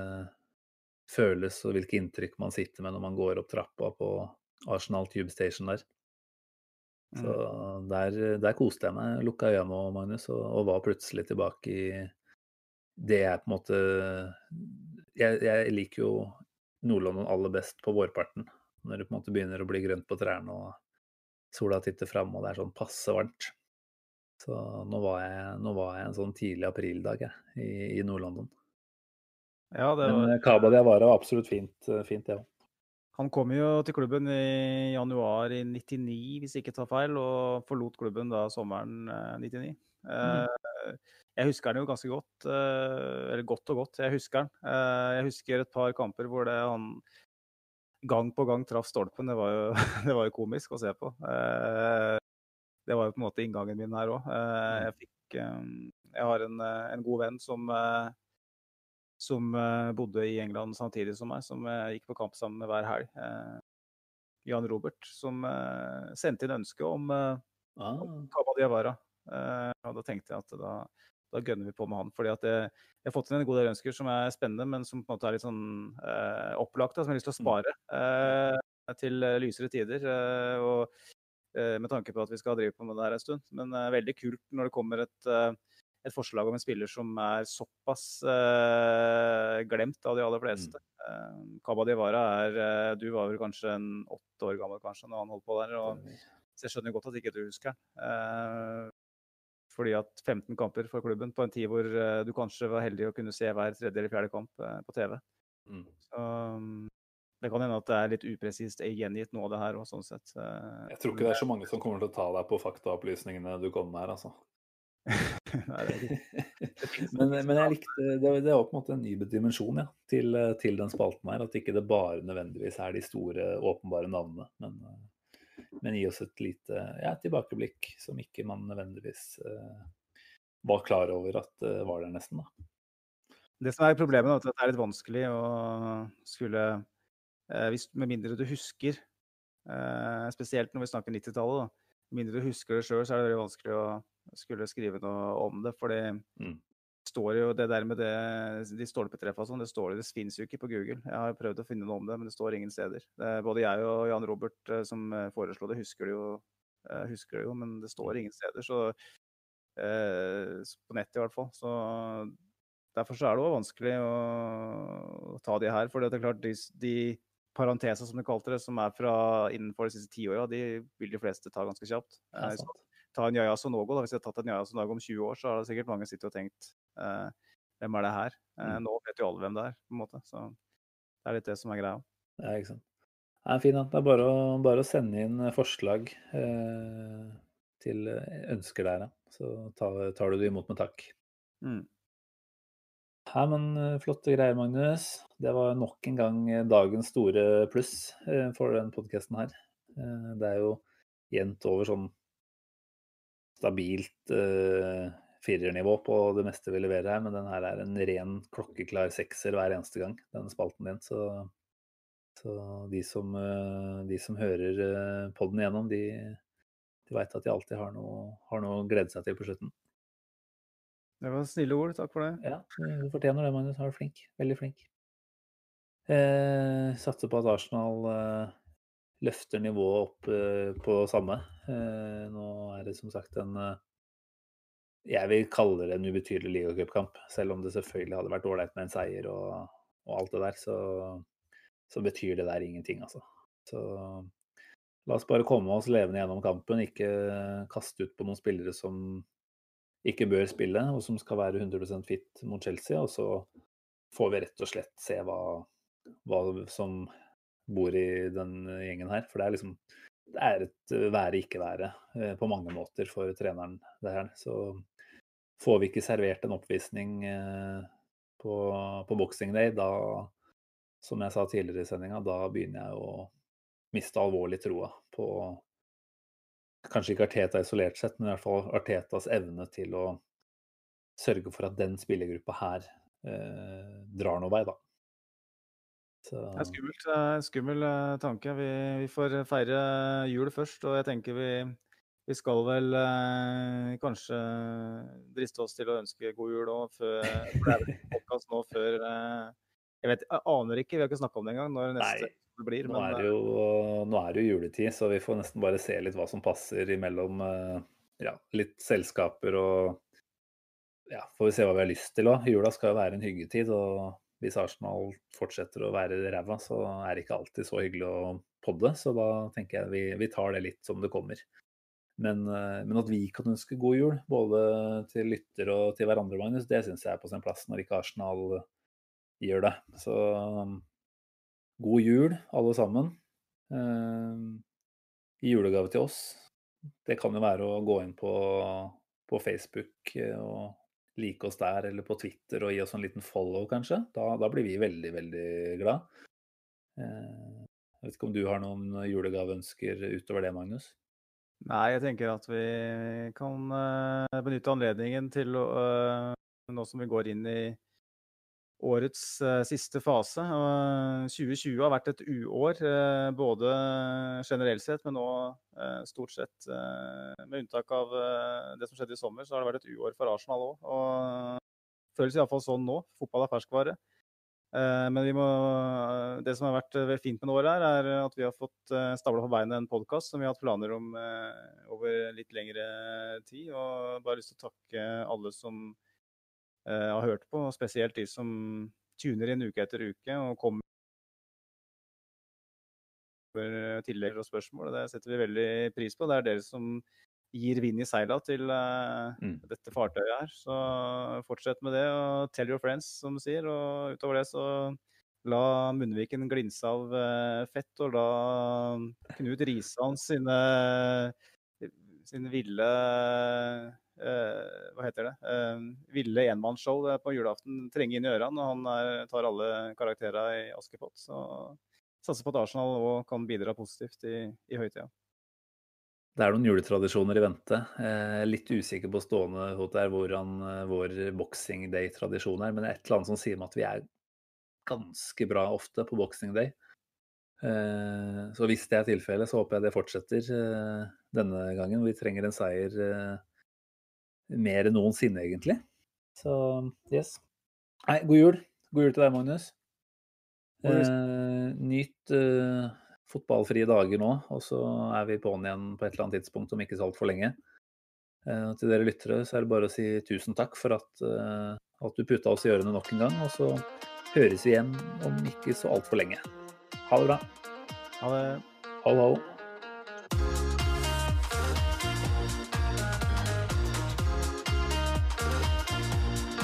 føles og hvilke inntrykk man sitter med når man går opp trappa på Arsenal Tube Station der. Så mm. der, der koste jeg meg, lukka øynene Magnus, og, og, var plutselig tilbake i det jeg på en måte Jeg, jeg liker jo Nord-London aller best på vårparten. Når det på en måte begynner å bli grønt på trærne og sola titter fram og det er sånn passe varmt. Så nå var jeg, nå var jeg en sånn tidlig aprildag jeg, i, i Nord-London. Ja, det var... Men Caba de Avara var absolutt fint, eh, fint det òg. Han kom jo til klubben i januar i 99, hvis jeg ikke tar feil, og forlot klubben da sommeren 99. Mm. Eh, jeg husker han jo ganske godt, eh, eller godt og godt. Jeg husker han. Jeg husker et par kamper hvor det han gang på gang traff stolpen. Det var jo, det var jo komisk å se på. Det var jo på en måte inngangen min her òg. Mm. Jeg Jeg har en, en god venn som som uh, bodde i England samtidig som meg, som uh, gikk på kamp sammen med hver helg. Uh, Jan Robert, som sendte inn ønske om, ah. Kaba Diawara. og da tenkte jeg at da, da gønner vi på med han. fordi at jeg, jeg har fått inn en god del ønsker som er spennende, men som på en måte er litt sånn opplagte, som jeg har lyst til å spare spare til lysere tider. og med tanke på at vi skal drive på med det her en stund. Men veldig kult når det kommer et et forslag om en spiller som er såpass uh, glemt av de aller fleste. Mm. Kaba Divara er uh, Du var vel kanskje en åtte år gammel kanskje når han holdt på der. Og, så jeg skjønner godt at ikke du husker han. fordi at 15 kamper for klubben på en tid hvor du kanskje var heldig å kunne se hver tredje eller fjerde kamp på TV. Mm. Så um, det kan hende at det er litt upresist gjengitt noe av det her òg, sånn sett. Jeg tror ikke det er så mange som kommer til å ta deg på faktaopplysningene du kom med her, altså. men, men, jeg likte det, det var på en måte en ny dimensjon ja, til, til, den spalten her. At ikke det bare nødvendigvis er de store, åpenbare navnene. Men, men gi oss et lite ja, tilbakeblikk som ikke man nødvendigvis uh, var klar over at uh, var der, nesten. da. Det som er problemet, er at det er litt vanskelig å skulle uh, hvis, Med mindre du husker, spesielt når vi snakker 90-tallet, med mindre du husker det sjøl, så er det veldig vanskelig å skulle skrive noe om det. For det mm. står jo det der med det, de stolpetreffa sånn, det står det, det fins jo ikke på Google. Jeg har prøvd å finne noe om det, men det står ingen steder. Det både jeg og Jan Robert eh, som eh, foreslo det, husker det jo husker det jo, men det står ingen steder. Så eh, på nett i hvert fall. Så derfor så er det også vanskelig å, å ta de her. For det er klart, de, de parenteser som de kalte det, som er fra innenfor de siste ti åra, de vil de fleste ta ganske kjapt. Det er sant. Ta en Yaya Sonogo, da. Hvis jeg hadde tatt en Yaya Sonogo om 20 år, så har det sikkert mange sittet og tenkt eh, hvem er det her? Eh, Mm. Nå vet jo alle hvem det er, på en måte. Så det er litt det som er greia. Ja, ikke sant. Det er fint. Det er bare å, bare å sende inn forslag eh, til ønsker der, ja. Så tar, tar du det imot med takk. Mm. Ja, men eh, flotte greier, Magnus. Det var nok en gang eh, dagens store pluss eh, for den podkasten her. Eh, Det er jo jevnt over sånn stabilt uh, firernivå på det meste vi leverer her, men den her er en ren klokkeklar sekser hver eneste gang, denne spalten din. Så, så de, som, uh, de som hører uh, podden igjennom, de, de veit at de alltid har noe, har noe å glede seg til på slutten. Det var snille ord. Takk for det. Ja, du fortjener det, Magnus. Du er flink. Veldig flink. Eh, satser på at Arsenal eh, løfter nivået opp eh, på samme. Eh, nå er det som sagt en eh, Jeg vil kalle det en ubetydelig ligacupkamp. Selv om det selvfølgelig hadde vært ålreit med en seier og, og alt det der, så, så betyr det der ingenting, altså. Så la oss bare komme oss levende gjennom kampen, ikke kaste ut på noen spillere som ikke bør spille, og som skal være 100% fit mot Chelsea. Og så får vi rett og slett se hva, hva som bor i den gjengen her. For det er liksom det er et være-ikke-være eh, på mange måter for treneren, det her. Så får vi ikke servert en oppvisning eh, på, på Boxing Day, da, som jeg sa tidligere i sendinga, da begynner jeg å miste alvorlig troa på kanskje ikke Arteta isolert sett, men i hvert fall Artetas evne til å sørge for at den spillergruppa her eh, drar noe vei, da. Så, Det er skummelt. Skummel eh, tanke. Vi, vi får feire jul først, og jeg tenker vi, vi skal vel eh, kanskje driste oss til å ønske god jul òg, før nå før eh, Jeg vet, jeg aner ikke, vi har ikke snakka om det engang, når neste Nei, blir. nå, er eh, det jo, nå er det jo juletid, så vi får nesten bare se litt hva som passer imellom eh, ja, litt selskaper og ja, får vi se hva vi har lyst til òg. Jula skal jo være en hyggetid, og hvis Arsenal fortsetter å være ræva, så er det ikke alltid så hyggelig å podde. Så da tenker jeg vi, vi tar det litt som det kommer. Men, eh, men at vi kan ønske god jul, både til lytter og til hverandre, Magnus, det syns jeg er på sin plass når ikke Arsenal gjør det. Så god jul, alle sammen. Eh, I julegave til oss. Det kan jo være å gå inn på, på Facebook eh, og like oss der, eller på Twitter og gi oss en liten follow, kanskje. Da, da blir vi veldig, veldig glad. Eh, Jeg vet ikke om du har noen julegaveønsker utover det, Magnus? Nei, jeg tenker at vi kan eh, benytte anledningen til å eh, Nå som vi går inn i årets eh, siste fase. og 2020 har vært et uår, eh, både generelt sett, men òg stort sett eh, Med unntak av eh, det som skjedde i sommer, så har det vært et uår for Arsenal òg. Og føles iallfall sånn nå. Fotball er ferskvare. Eh, Men må, det som har vært eh, fint med det året, her, er at vi har fått eh, stabla på beina en podkast som vi har hatt planer om eh, over litt lengre tid. Og bare lyst til å takke alle som eh, har hørt på, spesielt de som tuner inn uke etter uke og kommer tillegg og spørsmål. Det setter vi veldig pris på. Det er dere som gir vind i seila til uh, Mm. dette fartøyet her. Så fortsett med det, og tell your friends, som du sier. Og utover det så la Munnviken glinse av eh, fett, og la Knut Risan sine, sine ville Hva heter det? Eh, ville enmannsshow eh, på julaften trenge inn i ørene. Og han er, tar alle karakterene i Askepott. Så satser på at Arsenal òg kan bidra positivt i, i høytida. Det er noen juletradisjoner i vente. Eh, litt usikker på stående fot der hvordan eh, vår boxing day-tradisjon er, men det er et eller annet som sier meg at vi er ganske bra ofte på boxing day. Eh, så hvis det er tilfellet, så håper jeg det fortsetter eh, denne gangen. Vi trenger en seier eh, mer enn noensinne, egentlig. Så yes. Nei, god jul. God jul til deg, Magnus. Eh, nyt eh, fotballfrie dager nå, og så er vi på'n igjen på et eller annet tidspunkt om ikke så altfor lenge. Eh, til dere lyttere så er det bare å si tusen takk for at, eh, at du putta oss i ørene nok en gang. Og så høres vi igjen om ikke så altfor lenge. Ha det bra. Ha det. Ho,